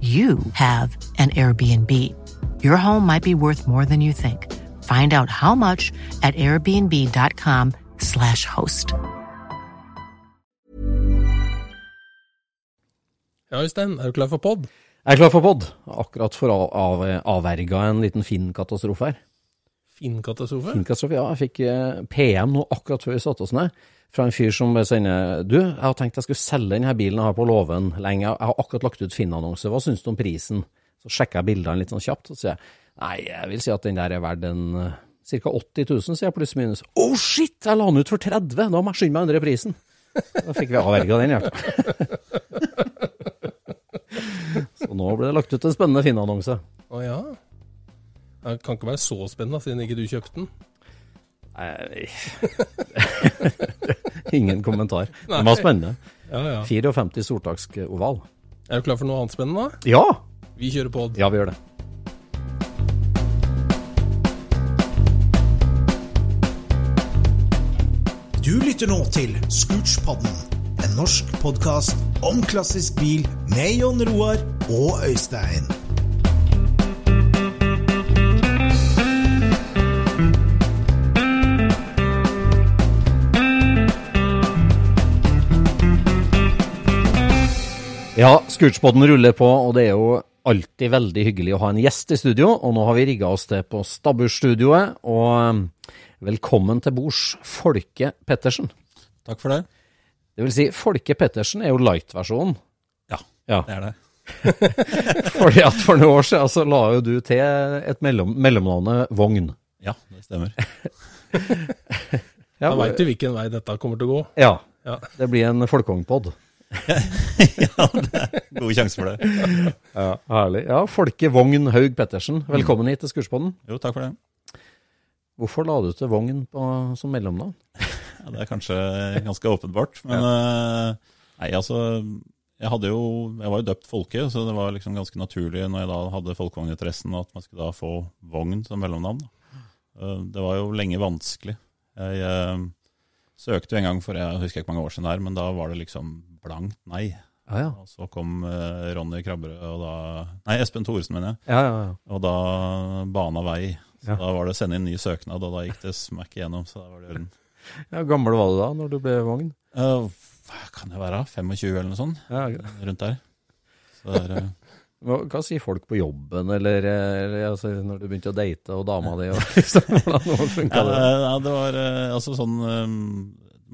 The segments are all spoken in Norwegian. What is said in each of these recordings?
you have an Airbnb. Your home might be worth more than you think. Find out how much at airbnb.com/slash host. Ja, Øystein, er du klar for pod? Jeg er klar for pod. Akkurat for å av, avverga en liten fin katastrofe her. Fin katastrofe? Fin katastrofe, ja. Jeg fikk eh, PM nå akkurat før vi satte oss ned, fra en fyr som sender Du, jeg har tenkt jeg skulle selge denne bilen jeg har på låven lenge. Jeg har akkurat lagt ut Finn-annonse. Hva syns du om prisen? Så sjekker jeg bildene litt sånn kjapt, og så sier jeg nei, jeg vil si at den der er verdt en ca. 80 000, sier jeg pluss minus. Oh shit, jeg la den ut for 30! Da må jeg skynde meg å endre prisen. Da fikk vi avverga den, hjertet. Så nå ble det lagt ut en spennende Finn-annonse. Å ja. Det kan ikke være så spennende, siden ikke du kjøpte den. Nei Ingen kommentar. Den var spennende. Ja, ja. 54 sortaksk oval. Er du klar for noe annet spennende, da? Ja! Vi kjører pod. Ja, vi gjør det. Du lytter nå til Scootspodden, en norsk podkast om klassisk bil med Jon Roar og Øystein. Ja, Scootspoden ruller på, og det er jo alltid veldig hyggelig å ha en gjest i studio. Og nå har vi rigga oss til på Stabbursstudioet. Og um, velkommen til bords, Folke Pettersen. Takk for det. Det vil si, Folke Pettersen er jo light-versjonen. Ja, Ja. det er det. Fordi at for noen år siden så la jo du til et mellom, mellomnavnet Vogn. Ja, det stemmer. Ja, Da veit du hvilken vei dette kommer til å gå. Ja, Ja. det blir en folkevognpod. ja, det er god sjanse for det. Ja, herlig. Ja, Folke Vogn Haug Pettersen, velkommen hit til Skurspodden. Jo, takk for det. Hvorfor la du til Vogn på, som mellomnavn? Ja, det er kanskje ganske åpenbart. Men eh, nei, altså jeg, hadde jo, jeg var jo døpt Folke, så det var liksom ganske naturlig når jeg da hadde folkevogninteressen, at man skulle da få Vogn som mellomnavn. Eh, Det var jo lenge vanskelig. Jeg eh, søkte jo en gang for jeg husker ikke mange år siden her, men da var det liksom blankt nei. Ja, ja. Og så kom eh, Ronny Krabberød og da Nei, Espen Thoresen, mener jeg. Ja, ja, ja. Og da bana vei. Så da var det å sende inn ny søknad, og da gikk det smack igjennom. Så da var det orden. ja gammel var du da, når du ble Vogn? Uh, hva kan det være? 25 eller noe sånt? Ja, Rundt der. Så der Hva, hva sier folk på jobben, eller, eller altså, når du begynte å date og dama di? Liksom, hvordan funka det? ja, det var eh, altså sånn um,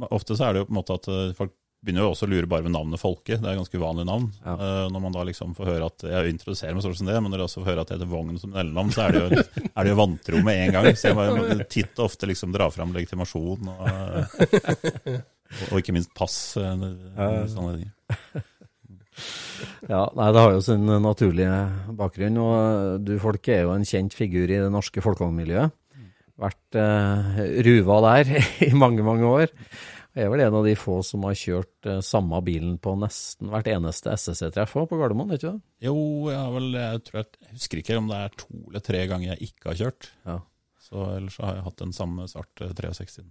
Ofte så er det jo på en måte at folk begynner jo også å lure bare ved navnet Folke. Det er et ganske uvanlig navn. Ja. Uh, Når man da liksom får høre at Jeg introduserer meg sånn som det, men når jeg også får høre at jeg heter Vogn som mellomnavn, så er det jo, er det jo vantro med en gang. Så jeg må titt og ofte liksom dra fram legitimasjon og, og ikke minst pass. eh, Sånne ting. Ja, nei, Det har jo sin naturlige bakgrunn. og Du Folke er jo en kjent figur i det norske folkevognmiljøet. Vært eh, ruva der i mange, mange år. Jeg er vel en av de få som har kjørt eh, samme bilen på nesten hvert eneste SSC-treff på Gardermoen, ikke det? Jo, jeg, har vel, jeg, tror jeg, jeg husker ikke om det er to eller tre ganger jeg ikke har kjørt. Ja. Så Ellers har jeg hatt den samme svart 63-en.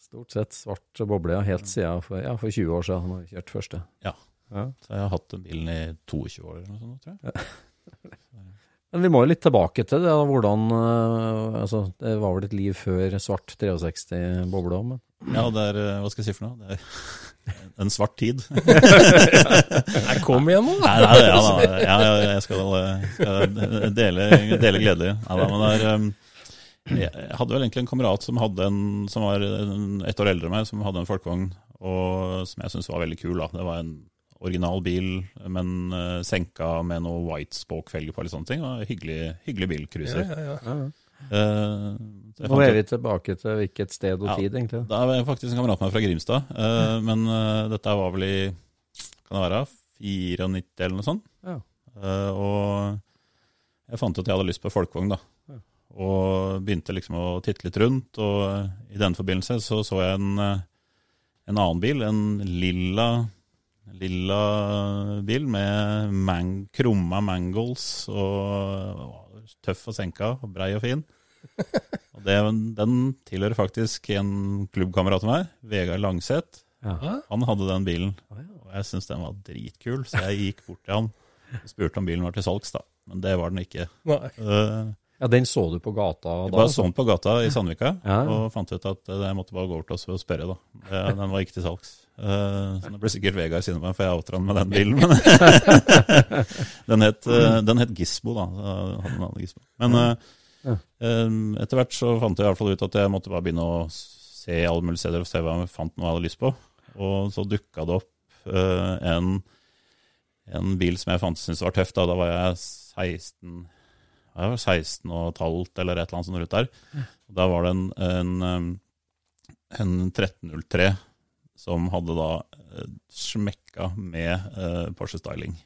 Stort sett svart boble, ja, helt siden for, ja, for 20 år siden har jeg kjørt første. Ja. Ja. Så jeg har hatt den bilen i 22 år eller noe sånt, tror jeg. Men vi må jo litt tilbake til det, da, hvordan eh, altså, Det var vel et liv før svart 63 boble òg, men Ja, det er eh, Hva skal jeg si for noe? Det er en svart tid. Nei, kom igjen nå! Nei, nei, ja, da, ja, jeg skal, eh, skal dele, dele glede. Ja, da, men det er, um, jeg hadde vel egentlig en kamerat som, hadde en, som var en- ett år eldre enn meg, som hadde en folkevogn, og som jeg syntes var veldig kul. Da. Det var en original bil, men eh, senka med noe white spoke-felger på. Litt sånne ting. Det var en hyggelig, hyggelig bilcruiser. Ja, ja, ja. Jeg nå er vi tilbake til hvilket sted og Ja. tid, egentlig. Da er faktisk en kamerat med meg fra Grimstad, eh, men uh, dette var vel i kan det være, 94 eller noe sånt. Ja. Og jeg fant ut at jeg hadde lyst på folkevogn, da. Og begynte liksom å titte litt rundt, og i den forbindelse så så jeg en, en annen bil, en lilla, lilla bil med mang, krumma mangles og tøff og senka og brei og fin. Og det, den tilhører faktisk en klubbkamerat av meg, Vegard Langseth. Ja. Han hadde den bilen, og jeg syntes den var dritkul, så jeg gikk bort til han og spurte om bilen var til salgs, da. Men det var den ikke. Nei. Eh, ja, den så du på gata da? Jeg bare altså? så den på gata i Sandvika, Ja. og fant ut at eh, jeg måtte bare gå over til oss og spørre, da. Det- Den var ikke til salgs. Eh, Så det blir sikkert Vegard sinne på meg, for jeg outra han med den bilen. Men den, het, eh, den het Gisbo, da. Gisbo. Men eh, eh, etter hvert så fant jeg i hvert fall ut at jeg måtte bare begynne å se alle mulige steder og se hva jeg fant noe jeg hadde lyst på. Og så dukka det opp eh, en, en bil som jeg fant syntes var tøff. Da, da var jeg 16 jeg var 16 og et halvt eller et eller annet sånt rundt der. Og Da var det en, en, en 1303 som hadde da eh, smekka med uh, Porsche Styling.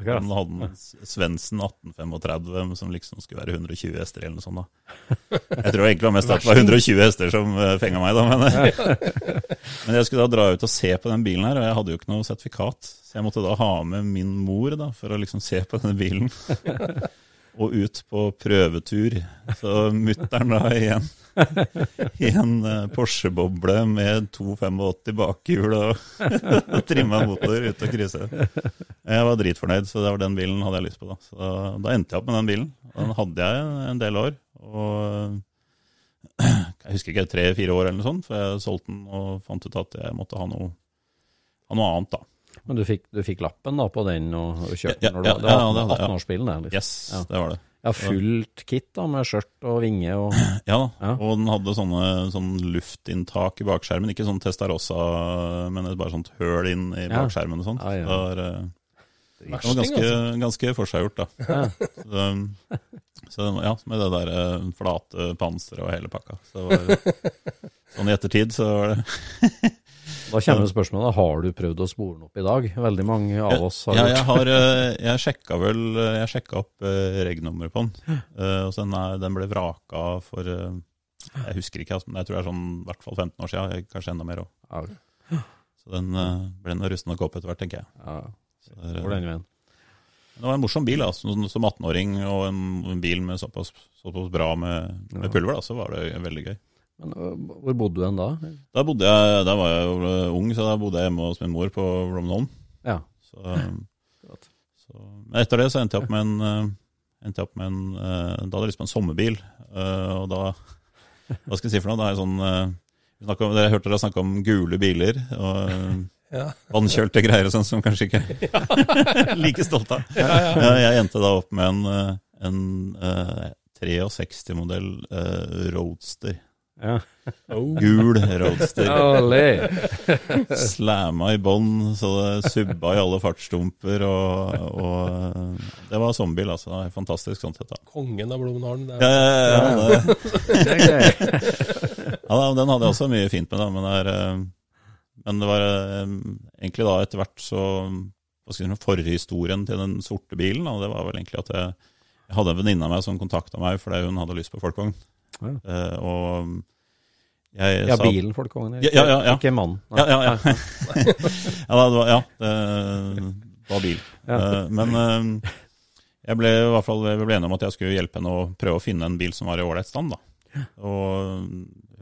Okay. Den hadde en Svendsen 1835 som liksom skulle være 120 hester eller noe sånt. da. Jeg tror egentlig var mest at det var 120 hester som uh, fenga meg, da. Men, men jeg skulle da dra ut og se på den bilen her, og jeg hadde jo ikke noe sertifikat. Så jeg måtte da ha med min mor da, for å liksom se på denne bilen. Og ut på prøvetur. Så mutter'n da igjen i en eh, Porsche-boble med 285 bakhjul og, og trimma motor ute og krysse. Jeg var dritfornøyd, så det var den bilen hadde jeg lyst på. Da Så da endte jeg opp med den bilen. Den hadde jeg en del år. Og jeg husker ikke, tre-fire år eller noe sånt, for jeg solgte den og fant ut at jeg måtte ha noe, ha noe annet. da. Men du fikk, du fikk lappen da på den og, og kjørte Ja, den ja, var- det ja, var ja, det hadde jeg, 18-årsbilen? der, liksom. Yes, Ja. det var det. Ja, fullt kit da, med skjørt og vinge og Ja, Ja. og den hadde sånne, sånn luftinntak i bakskjermen. Ikke sånn Testarossa, men bare sånt høl inn i Ja. bakskjermen og sånt. Ja, ja. Det var, eh, det var ganske, altså. ganske forseggjort, da. Så, så ja, med det der eh, flate panseret og hele pakka. Så var, sånn i ettertid så var det Da kommer spørsmålet, har du prøvd å spore den opp i dag? Veldig mange av oss har ja, jeg har eh, Jeg sjekka vel Jeg sjekka opp uh, reg-nummeret på den. Eh, og så den, er, den ble vraka for eh, Jeg husker ikke, altså, men jeg tror det er sånn i hvert fall 15 år siden. Kanskje enda mer òg. Så den ble nå rusten nok opp etter hvert, tenker jeg. ja, Så er, eh, den veien. det var en morsom bil, da. Som, som 18-åring og en, en bil med såpass, såpass bra med, med pulver, da, så var det veldig gøy. Men hvor bodde du hen da? Da bodde jeg, da var jeg eh, ung, så da bodde jeg hjemme hos min mor på Romnholm. Ja, Så, så, men etter det så endte jeg opp med en, endte jeg opp med en Da hadde jeg lyst på en sommerbil. og da Hva skal jeg si for noe? Da er jeg sånn vi om, Jeg hørte dere snakke om gule biler. og Ja. Vannkjølte greier og sånn som kanskje ikke like stolt av. Ja, jeg endte da opp med en, en eh, 63-modell eh, Roadster. Ja. Oh. Gul Roadster. Slamma i bånn, så det subba i alle fartsdumper. Og, og det var sommerbil, altså. Fantastisk sånn sett. da. Kongen av Blomdalen. Ja, ja, ja, ja, det, ja, da, den hadde jeg også mye fint med, da. Men det, er, eh, men det var eh, egentlig da etter hvert så hva skal jeg si, Forhistorien til den sorte bilen, da, det var vel egentlig at jeg, jeg hadde en venninne av meg som kontakta meg fordi hun hadde lyst på folkevogn. Ja. Uh, og Jeg Ja, sa- bilen, folkevogn. ikke, ja, ja, ja. Ikke mannen. Ja, ja, ja. ja, det var, ja det var bil. Eh, Men eh, jeg ble i hvert fall vi ble enige om at jeg skulle hjelpe henne å prøve å finne en bil som var i ålreit stand. da. Og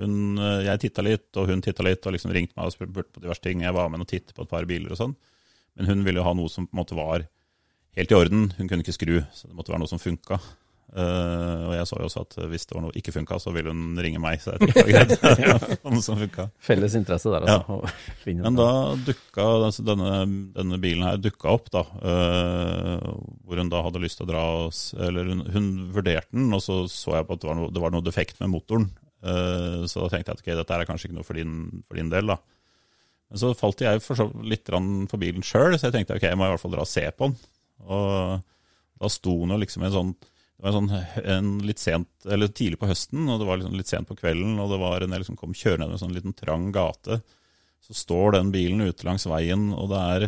hun, eh, jeg titta litt, og hun titta litt, og liksom ringte meg og spurte på diverse ting. Jeg var med og tittet på et par biler og sånn. Men hun ville jo ha noe som på en måte var helt i orden. Hun kunne ikke skru, så det måtte være noe som funka. Eh, og jeg så jo også at hvis det var noe ikke funka, så ville hun ringe meg. Så jeg greit. noe som funka. Felles interesse der, altså. Ja. Men da dukka altså denne, denne bilen her dukka opp, da. Uh, hvor hun da hadde lyst til å dra oss Eller hun, hun vurderte den, og så så jeg på at det var noe, det var noe defekt med motoren. Uh, så da tenkte jeg at ok, dette er kanskje ikke noe for din, for din del, da. Men så falt jeg for så litt for bilen sjøl, så jeg tenkte ok, jeg må i hvert fall dra og se på den. Og da sto den jo liksom i en sånn det var sånn, en litt sent, eller tidlig på høsten, og det var liksom litt sent på kvelden, og det var en del som kom kjørende ned en sånn liten trang gate. Så står den bilen ute langs veien, og det er,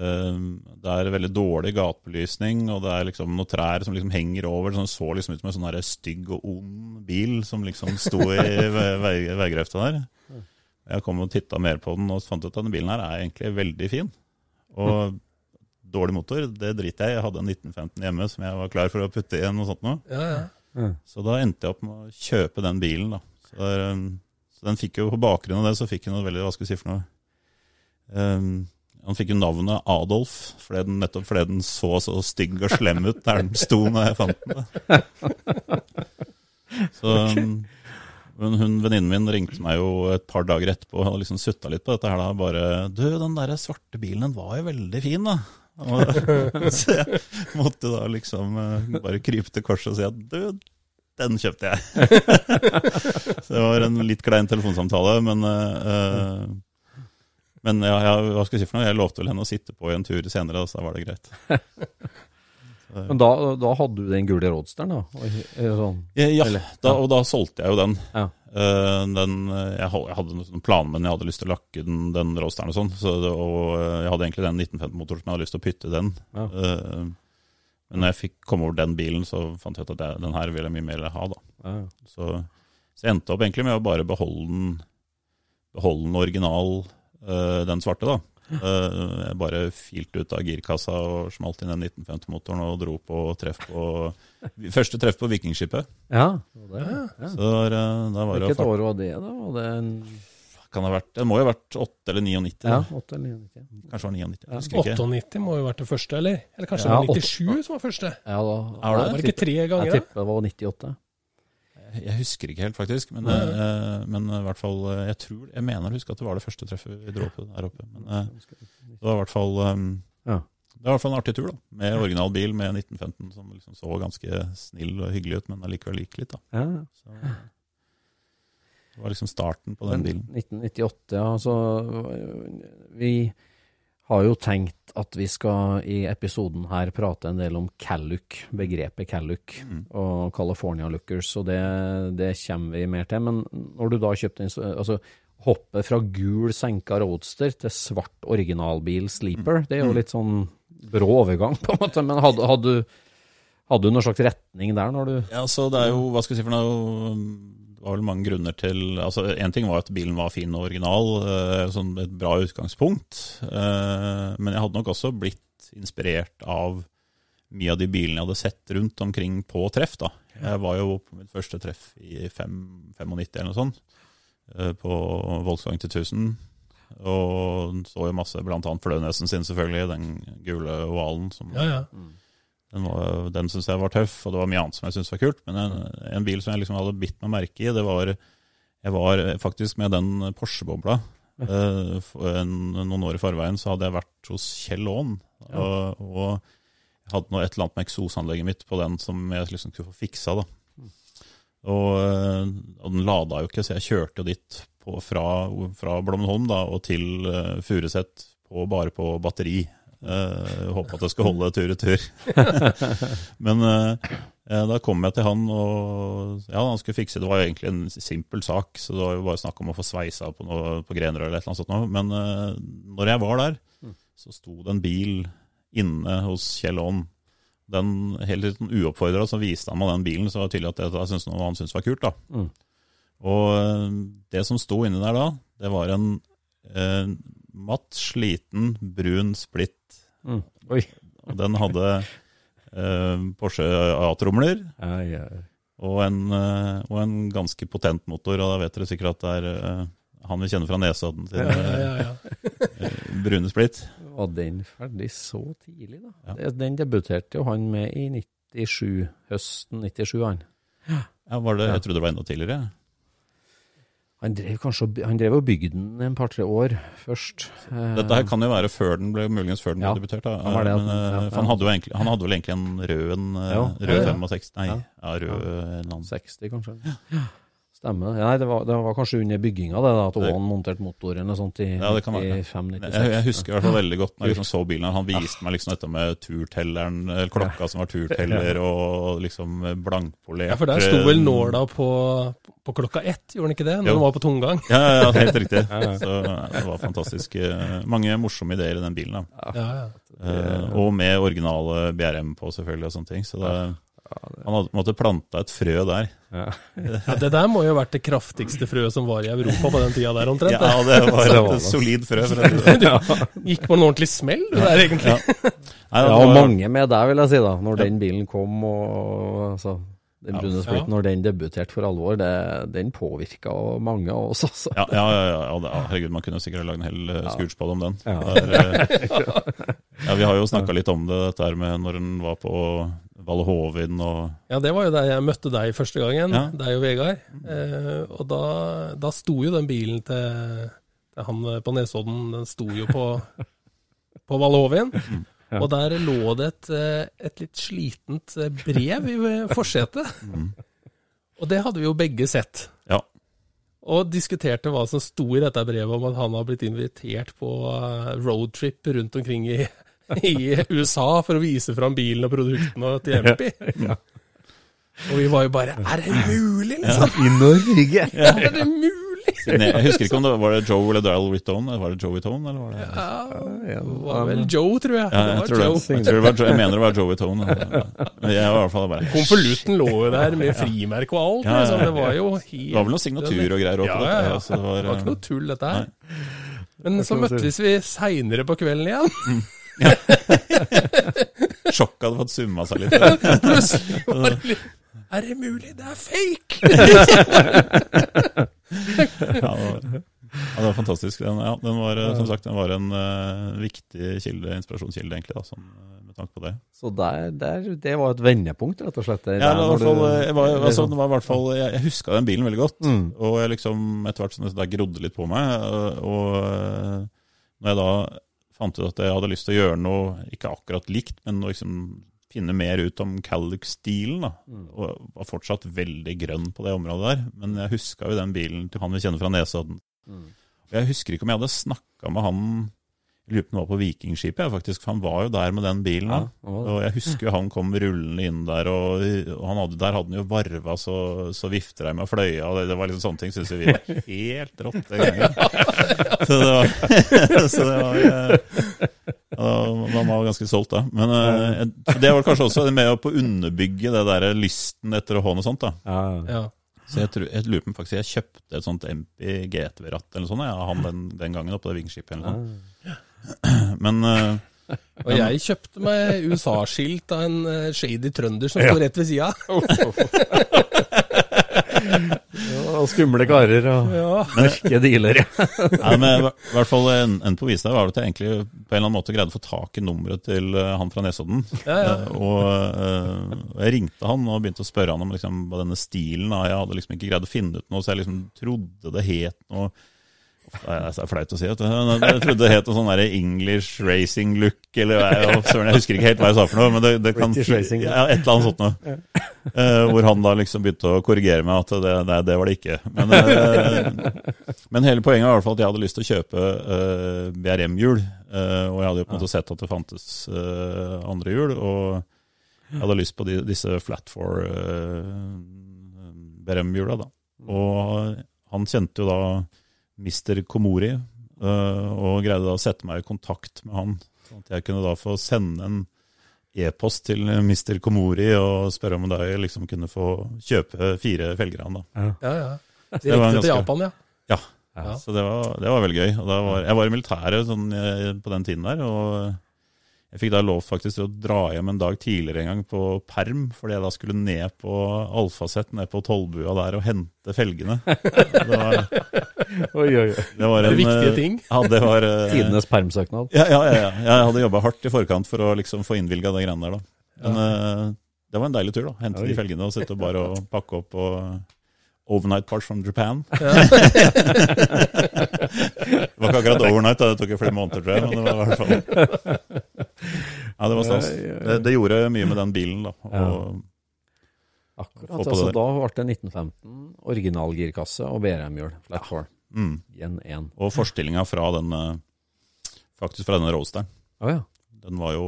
eh, det er veldig dårlig gatebelysning, og det er liksom noen trær som liksom henger over. Det den så liksom ut som en sånn stygg og ond bil som liksom sto i ve- veigrøfta der. Jeg kom og titta mer på den og fant ut at denne bilen her er egentlig veldig fin. Og dårlig motor, det driter jeg i. Jeg hadde en 1915 hjemme som jeg var klar for å putte i noe sånt nå. Ja, ja. Så da endte jeg opp med å kjøpe den bilen. da. Så, der, um, så den fikk jo På bakgrunn av det så fikk hun noe veldig Hva skal vi si for noe? Um, han fikk jo navnet Adolf fordi den, nettopp fordi den så så stygg og slem ut der den sto når jeg fant den. Så um, men hun venninnen min ringte meg jo et par dager etterpå og hadde liksom sutta litt på dette her da. Bare 'Du, den der svarte bilen, den var jo veldig fin', da. Og, så jeg måtte da liksom eh, bare krype til korset og si at 'du, den kjøpte jeg'. så det var en litt klein telefonsamtale, men uh, men ja, ja, hva skal jeg si for noe? Jeg lovte vel henne å sitte på i en tur senere, så da var det greit. Men da, da hadde du den gule roadsteren, da? Og, sånn. Ja, da, og da solgte jeg jo den. Ja. Eh, den eh, jeg, hadde noen planer, men jeg hadde lyst til å lakke den, den roasteren og sånn. Så og eh, jeg hadde egentlig den 1915-motoren som jeg hadde lyst til å pytte den. Ja. Eh, men når jeg fikk komme over den bilen, så fant jeg ut at jeg, den her ville jeg mye mer ha. da. Ja. Så, så jeg endte opp egentlig med å bare beholde den, beholde den original, eh, den svarte, da. Eh, jeg bare filte ut av girkassa og smalt inn den 1950-motoren og dro på treff på Første treff på Vikingskipet. ja. det var det. ja. Så der, eh, da var det Hvilket år var det, da? Var det en kan ha vært, Det må jo ha vært 8 eller 99. ja, da. 8 eller 99? Kanskje det var 99. Ja. Jeg husker ikke. 98 må jo ha vært det første, eller? Eller kanskje Ja, det var 97 som var første? Ja, da, Er det? Var det ikke tre ganger, Jeg da? tipper det var 98. Jeg husker ikke helt, faktisk. Men, eh, men i hvert fall eh, Jeg tror, jeg mener å huske at det var det første treffet vi dro på der oppe. Men uh, det var i hvert fall um, Ja. Det var i hvert fall en artig tur, da. Med original bil med 1915 som liksom så ganske snill og hyggelig ut, men allikevel gikk litt, da. Ja. Så, det var liksom starten på den bilen. 1998, ja. Så vi har jo tenkt at vi skal i episoden her prate en del om Calluc, begrepet Calluc, Mm. og California Lookers, og det, det kommer vi mer til. Men når du da kjøpte altså hoppet fra gul senka roadster til svart originalbil sleeper, det er jo litt sånn brå overgang, på en måte. Men hadde, hadde, du, hadde du noen slags retning der når du Ja, så det er jo, hva skal jeg si for noe var vel mange grunner til altså En ting var at bilen var fin og original, eh, sånn et bra utgangspunkt. Eh, men jeg hadde nok også blitt inspirert av mye av de bilene jeg hadde sett rundt omkring på treff. da. Jeg var jo på mitt første treff i 5, 95 eller noe sånt, eh, på Volkswagen til 1000. Og så jo masse, annet Flønesen sin selvfølgelig, den gule ovalen som Ja, ja. Den, var- den syns jeg var tøff, og det var mye annet som jeg syntes var kult. Men en, en bil som jeg liksom hadde bitt meg merke i, det var Jeg var faktisk med den Porsche-bobla. Eh, noen år i forveien så hadde jeg vært hos Kjell Aaen. Og, og jeg hadde noe, et eller annet med eksosanlegget mitt på den som jeg liksom skulle få fiksa. da. Og, eh, og den lada jo ikke, så jeg kjørte jo dit på, fra, fra Blommenholm da, og til uh, Furuset på, bare på batteri. Uh, håper at det skal holde tur i tur. Men eh, da kom jeg til han, og ja, han skulle fikse Det var jo egentlig en simpel sak, så det var jo bare snakk om å få sveisa på, noe, på grener eller et eller annet sånt. Men uh, når jeg var der, så sto det en bil inne hos Kjell Aaen. Den helt sånn uoppfordra så viste han meg den bilen, så var det tydelig at det synes noe han syntes var kult. da. Mm. Og det som sto inni der da, det var en matt, sliten, brun splitt. Mm. Og den hadde eh, Porsche A-tromler og, en, eh, og en ganske potent motor. Og da vet dere sikkert at det er eh, han vi kjenner fra Nesodden sin Ja, ja, eh, brune splitt. Var den ferdig så tidlig, da? Den debuterte jo han med i 97, høsten 97, han. Ja, var det, jeg trodde det var enda tidligere. Han drev kanskje Han drev og bygde den en par-tre år først. Dette her kan jo være før den ble, muligens før den ble Ja, debutert. Da. Han, det, Men, eh, ja, for han, hadde jo egentlig, han hadde vel egentlig en rød, en, eh, Ja, rød ja, ja. 65 Nei, Ja. ja, rød en eller annen. 60, kanskje. Stemmer. Ja, det, var, det var kanskje under bygginga det, da, at Det- monterte motor eller noe sånt i Ja, det kan være. 95-96. Jeg, jeg husker i hvert fall veldig godt når jeg liksom så bilen. Han viste meg liksom dette med turtelleren, eller klokka som var turteller, og liksom blankpolert ja, for der sto vel nåla på, på klokka ett, gjorde den ikke det? Når den var på tomgang? Ja, ja, ja, helt riktig. Så det var fantastisk. eh, Mange morsomme ideer i den bilen. da. Ja, ja. Eh, og med originale BRM på, selvfølgelig, og sånne ting. Så det, han hadde måtte planta et frø der. Ja. Ja, det der må jo ha vært det kraftigste frøet som var i Europa på den tida der, omtrent. Ja, det var et det. solid frø. For det. sånn. Gikk på en ordentlig smell, du der, egentlig. Nei, Ja, og mange med deg, vil jeg si, da. Når den bilen kom, og altså, den Ja. brune splitten, Ja. når den debuterte for alvor, det, den påvirka mange av oss, altså. Ja, ja, ja, ja, ja, ja, herregud, man kunne sikkert lagd en hel uh, scootspad om den. Ja. Det er, eh, ja, vi har jo snakka litt om det, dette her med når den var på Valle Hovin og Ja, det var jo der jeg møtte deg første gangen, Ja. deg og Vegard. Eh, og da, da sto jo den bilen til, til han på Nesodden, den sto jo på, på Valle Hovin. Ja. Og der lå det et, eh, et litt slitent eh, brev i forsetet. Og det hadde vi jo begge sett. Ja. Og diskuterte hva som sto i dette brevet om at han har blitt invitert på eh, roadtrip rundt omkring i, i USA for å vise fram bilen og produktene til Empi. Og vi var jo bare Er det mulig, liksom? I Norge! Er det mulig? Jeg husker ikke om det var det Joe eller Daryl Rittone. Var det Joey Tone, eller var det Ja, det var vel Joe, tror jeg. Ja, jeg, det var tror det. Joe. Jeg, tror det var, Joe- jeg mener det var Joey Tone. Men jeg var i hvert fall bare Konvolutten lå jo der med frimerke og alt. Ja, ja, ja. Liksom. Det var jo helt Det var vel noe signatur og greier òg på ja, ja. så det var, Det var ikke noe tull, dette her. Men så møttes vi seinere på kvelden igjen. Sjokket hadde fått summa seg litt. Plutselig var det litt Er det mulig? Det er fake! Ja, det var, ja, det var fantastisk. Den, ja, den var, eh, som sagt, den var en uh, viktig kilde, inspirasjonskilde, egentlig, da, sånn, eh, med tanke på det. Så der, der, det var et vendepunkt, rett og slett. Der, Ja, det var, i hvert fall, du- jeg, var, altså, liksom- det var i hvert fall, jeg, jeg huska den bilen veldig godt. Mm. Og jeg liksom, etter hvert som det der grodde litt på meg, og når jeg da fant ut at jeg hadde lyst til å gjøre noe, ikke akkurat likt, men liksom finne mer ut om Calluck-stilen. da, og var fortsatt veldig grønn på det området der, men jeg huska jo den bilen til han vi kjenner fra Nesodden. Mm. Jeg husker ikke om jeg hadde snakka med han lurer på om det var på Vikingskipet, jeg, faktisk, for han var jo der med den bilen. Ja, og jeg husker han kom rullende inn der, og, og han hadde, der hadde han jo varva så, så vifter de med fløya. og Det, det var liksom sånne ting syns vi var helt rått den gangen. Så det var, så det var eh, Man var ganske solgt da. Men eh, det var kanskje også med å på underbygge det der lysten etter å ha noe sånt. da. Ja. Så jeg, tror, jeg lurer på om faktisk jeg kjøpte et sånt MP GTV-ratt eller noe sånt, ja, han den, den gangen oppe på det Vikingskipet. eller noe sånt. Men uh, Og jeg kjøpte meg USA-skilt av en eh, shady trønder som står rett ved sida. Ja, skumle karer og Ja. mørke dealere. Nei, men i hvert fall en, en på vise var det at jeg egentlig på en eller annen måte greide å få tak i nummeret til eh, han fra Nesodden. Ja, ja. Eh, og, og jeg ringte han og begynte å spørre han om liksom, denne stilen. Da. Jeg hadde liksom ikke greid å finne ut noe, så jeg liksom trodde det het noe Det er flaut å si. Vet. Jeg trodde det het noe sånn English racing look, eller jeg, jeg husker ikke helt hva jeg sa for noe. Men det, det kan, racing. ja, et eller annet sånt noe. Uh, hvor han da liksom begynte å korrigere meg at det, nei, det var det ikke. Men, uh, men hele poenget var i hvert fall at jeg hadde lyst til å kjøpe uh, BRM-hjul. eh, og jeg hadde jo på en måte sett at det fantes andre hjul. Og jeg hadde lyst på de, disse flat for BRM-hjula, da. Og han kjente jo da Mr. Komori, eh, og greide da å sette meg i kontakt med han. Sånn at jeg kunne da få sende en e-post til Mr. Komori og spørre om jeg liksom kunne få kjøpe fire felger av han. da. Ja, ja. Direkte ganske- til Japan, ja. Ja. Ja. Så det var, det var veldig gøy. Og da var, jeg var i militæret sånn, eh, på den tiden der, og jeg fikk da lov faktisk til å dra hjem en dag tidligere en gang på perm, fordi jeg da skulle ned på Alfaset, ned på Tollbua der og hente felgene. Det var, Oi, oi, oi. det var Det en viktige eh, ting. Ja, det var eh, Tidenes permsøknad. Ja, ja, ja, ja. Jeg hadde jobba hardt i forkant for å liksom få innvilga de greiene der, da. Men eh, det var en deilig tur, da. Hente Oi. de felgene og sitte og bare og pakke opp og Overnight parts from Japan. det var ikke akkurat overnight, det tok jo flere måneder, tror jeg. Men det var i hvert fall Ja, det var stas. Ja, ja, ja. Det, det gjorde mye med den bilen, da. Og, Ja. Akkurat. Altså, da ble det 1915, originalgirkasse og BRM-hjul. Flat four. mm. Gen 1. og forstillinga fra den eh, Faktisk fra denne roasteren. Oh, ja. Den var jo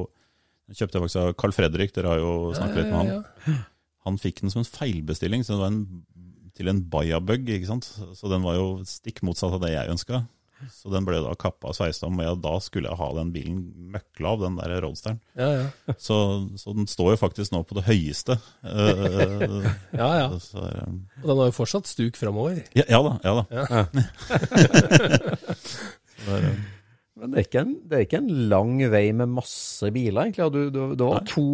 Den kjøpte jeg faktisk av Carl Fredrik, dere har jo snakket litt med han. Han fikk den som en feilbestilling, så det var en, til en bayabug, ikke sant. Så den var jo stikk motsatt av det jeg ønska. Så den ble da kappa og sveisa om, og ja, da skulle jeg ha den bilen møkklav, den der roadsteren. ja. ja. Så, så den står jo faktisk nå på det høyeste. Eh, ja, ja. så, um... Og den har jo fortsatt stuk framover. ja, ja da. Ja da. Ja. Så eh, Men det er, ikke en, det er ikke en lang vei med masse biler, egentlig. Du, du, det var to,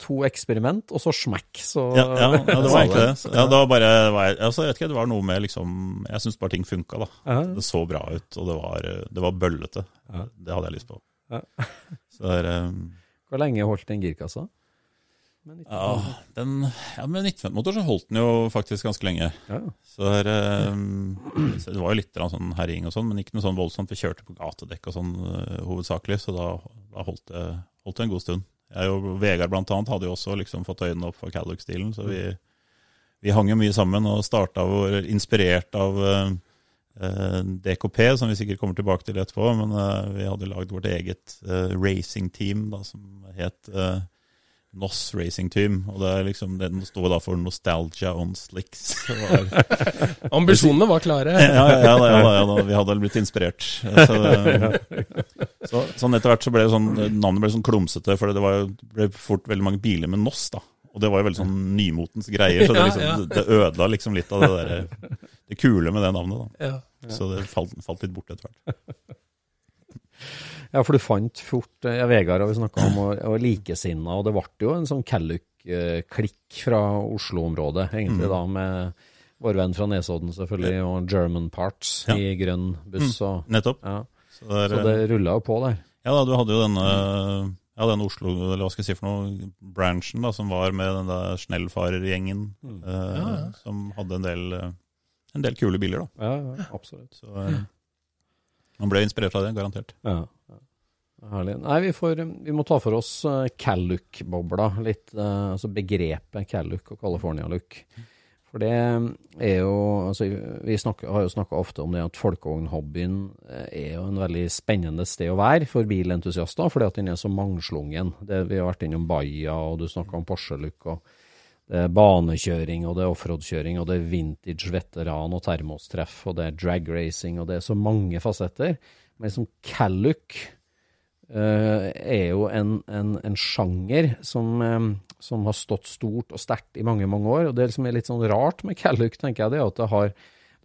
to eksperiment, og så smekk, så ja, ja, ja, det var egentlig det. Ja, det var bare altså, jeg vet ikke, det var noe med liksom Jeg syns bare ting funka, da. Det så bra ut, og det var, det var bøllete. Det hadde jeg lyst på. Så der, er eh, Hvor lenge holdt den girkassa? Men ikke- Ja, den, ja, med 1915-motor så holdt den jo faktisk ganske lenge. Ja. Så det, er, eh, så det var jo litt sånn herjing og sånn, men ikke noe sånn voldsomt. Vi kjørte på gatedekk og sånn uh, hovedsakelig, så da, da holdt, det, holdt det en god stund. Jeg og Vegard blant annet hadde jo også liksom fått øynene opp for Calluck-stilen, så vi, vi hang jo mye sammen og starta vår inspirert av uh, eh, DKP, som vi sikkert kommer tilbake til etterpå, men uh, vi hadde lagd vårt eget uh, racingteam som het eh, NOS Racing Team, og det er liksom, den står da for Nostalgia on Slicks. Var, Ambisjonene var klare. ja, ja, ja, ja, vi hadde vel blitt inspirert. Så, så, sånn etter hvert så ble det sånn, navnet ble sånn klumsete, for det var ble fort veldig mange biler med NOS da. Og det var jo veldig sånn nymotens greier, så det, liksom, det ødela liksom litt av det, der, det kule med det navnet. da. Så det falt, falt litt bort etter hvert. Ja, for du fant fort eh, ja, Vegard har vi snakka om, og, og likesinna, og det ble jo en sånn Calluck-klikk fra Oslo-området, egentlig, Mm. da, med vår venn fra Nesodden, selvfølgelig, og German Parts Ja. i grønn buss. Og, Nettopp. ja. Så det er, Så det rulla jo på der. Ja da, du hadde jo denne ja, den Oslo, eller hva skal jeg si for noe, branchen da, som var med den der Snellfarer-gjengen, Mm. eh, som hadde en del, eh, en del kule biler da. Ja, ja absolutt. Så eh, man ble inspirert av det, garantert. Ja. Herlig. Nei, vi, får, vi må ta for oss uh, Calluck-bobla, litt, eh, altså begrepet Calluck og California-look. For det er jo altså, Vi snakker, har jo snakka ofte om det at folkevognhobbyen eh, er jo en veldig spennende sted å være for bilentusiaster, fordi at den er så mangslungen. Det, vi har vært innom Baia, og du snakka om Porsche-look. og det er banekjøring, og det er offroad-kjøring, og det er vintage veteran og termostreff, og det er drag racing, og det er så mange fasetter. Men liksom Calluck uh, er jo en, en, en sjanger som, um, som har stått stort og sterkt i mange, mange år. Og det som er litt sånn rart med Calluck, tenker jeg, det er at det har,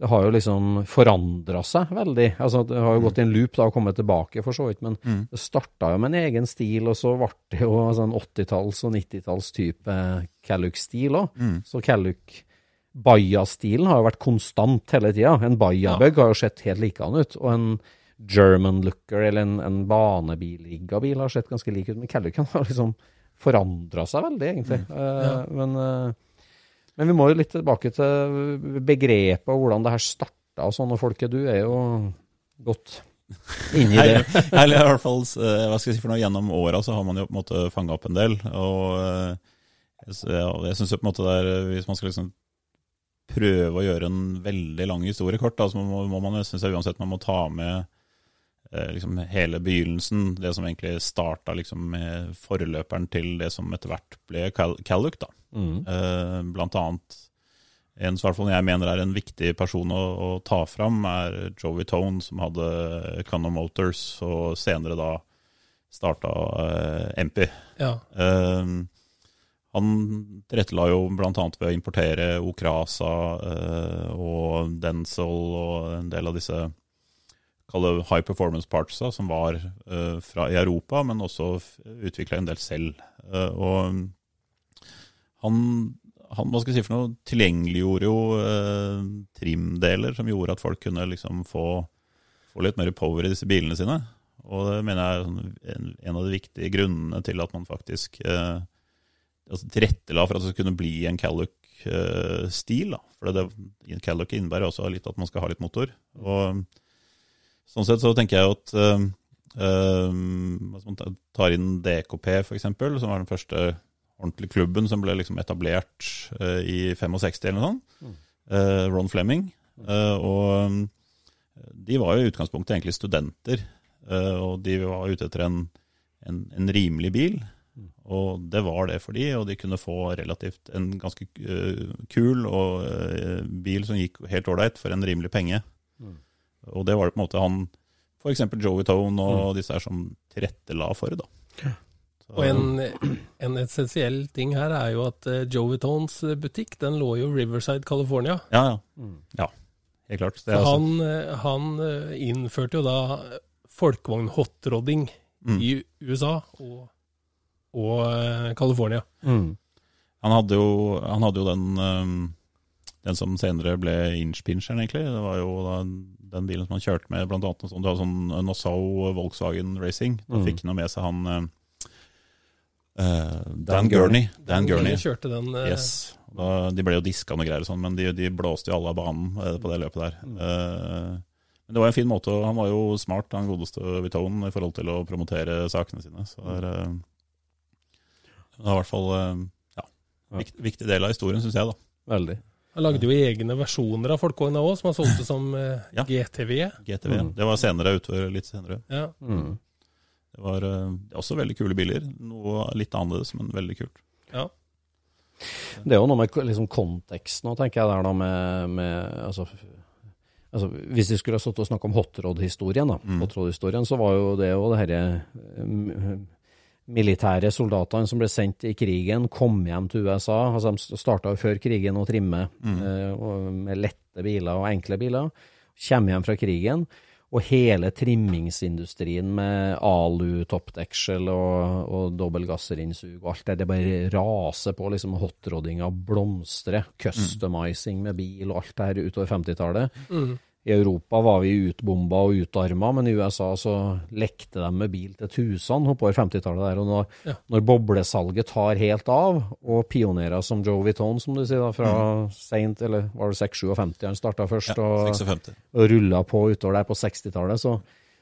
det har jo liksom forandra seg veldig. Altså, det har jo gått i en loop da og kommet tilbake, for så vidt, men det starta jo med en egen stil, og så ble det jo sånn 80-talls- og 90-tallstype Calluck-stil òg. Så Calluck Baja-stilen har jo vært konstant hele tida. En Baja-bug har jo sett helt likedan ut. Og en German looker eller en, en banebilrigga bil har sett ganske lik ut. Men Callucken har liksom forandra seg veldig, egentlig. Eh, men, eh, men vi må jo litt tilbake til begrepet og hvordan det her starta og sånn. Og folket, du er jo godt inni det. Eller i hvert fall, eh, hva skal jeg si for noe, gjennom åra så har man jo på en måte fanga opp en del. Og eh, jeg, syns jo på en måte det er Hvis man skal liksom prøve å gjøre en veldig lang historie kort, da, så må, må man synes jeg uansett man må ta med eh, liksom hele begynnelsen, det som egentlig starta liksom med forløperen til det som etter hvert ble Calluck. da. Mm. Eh, blant annet en som jeg mener er en viktig person å, å ta fram, er Joey Tone, som hadde Econo Motors, og senere da starta eh, MP. Ja. Eh, han tilrettela jo bl.a. ved å importere Okrasa eh, og Denzel og en del av disse high performance partsa som var uh, fra i Europa, men også utvikla en del selv. Uh, og han, han hva skal jeg si for noe, tilgjengeliggjorde jo uh, trimdeler som gjorde at folk kunne liksom få, få litt mer power i disse bilene sine. Og det mener jeg er sånn en, av de viktige grunnene til at man faktisk altså tilrettela for at det kunne bli en Calluck-stil. For det, Calluck innebærer også litt at man skal ha litt motor. Og Sånn sett så tenker jeg at uh, Hvis man tar inn DKP, f.eks., som var den første ordentlige klubben som ble liksom etablert uh, i 65 eller noe sånt, mm. Ron Flemming. og de var jo i utgangspunktet egentlig studenter, og de var ute etter en, en, en rimelig bil. Og det var det for de, og de kunne få relativt en ganske kul og, bil som gikk helt ålreit for en rimelig penge. Mm. Og det var det på en måte han, f.eks. Joey Tone og mm. disse her som tilrettela for. da. Så, og en, en, essensiell ting her er jo at uh, Joey Tones butikk den lå jo Riverside, California. Ja, ja. Mm. ja helt klart. Så han, uh, han uh, innførte jo da folkevogn-hotrodding mm. i USA og, og California. Mm. Han, hadde jo, han hadde jo den den som senere ble inch-pincheren, egentlig. Det var jo da den bilen som han kjørte med, blant annet sånn, sånn Nassau Volkswagen Racing. Da mm. fikk han med seg han uh, Dan Gurney. Dan Gurney. kjørte den. Uh, yes. Da, de ble jo diska og greier og sånn, men de, de, blåste jo alle av banen uh, på det løpet der. Mm. men det var en fin måte, han var jo smart, han godeste Vitone, i forhold til å promotere sakene sine. Så det, er, det var i hvert fall ja, viktig, viktig del av historien, syns jeg. da. Veldig. Han lagde jo egne versjoner av folkevogna òg, som han solgte som eh, ja. GTV. GTV, mm. Det var senere, utover litt senere. Ja. Mm. Det var eh, også veldig kule biler. Noe litt annerledes, men veldig kult. Ja. Det er jo noe med liksom, konteksten òg, tenker jeg, der da med, med altså, altså, Hvis vi skulle ha stått og snakket om hotrod-historien, mm. hot så var jo det jo det herre um, militære soldatene som ble sendt i krigen, kom hjem til USA. altså De starta før krigen å trimme mm. eh, med lette biler og enkle biler. Kommer hjem fra krigen, og hele trimmingsindustrien med alu-toppdeksel og, og dobbeltgasserinnsug og alt det, det bare raser på. liksom Hotroddinga blomstrer. Customizing med bil og alt det her utover 50-tallet. Mm. I Europa var vi utbomba og utarma, men i USA så lekte de med bil til tusene oppover 50-tallet der. Og når, ja. når, boblesalget tar helt av, og pionerer som Joe Vitone, som du sier, da, fra mm. seint, eller var det 657 han starta først, ja, og, og rulla på utover der på 60-tallet, så,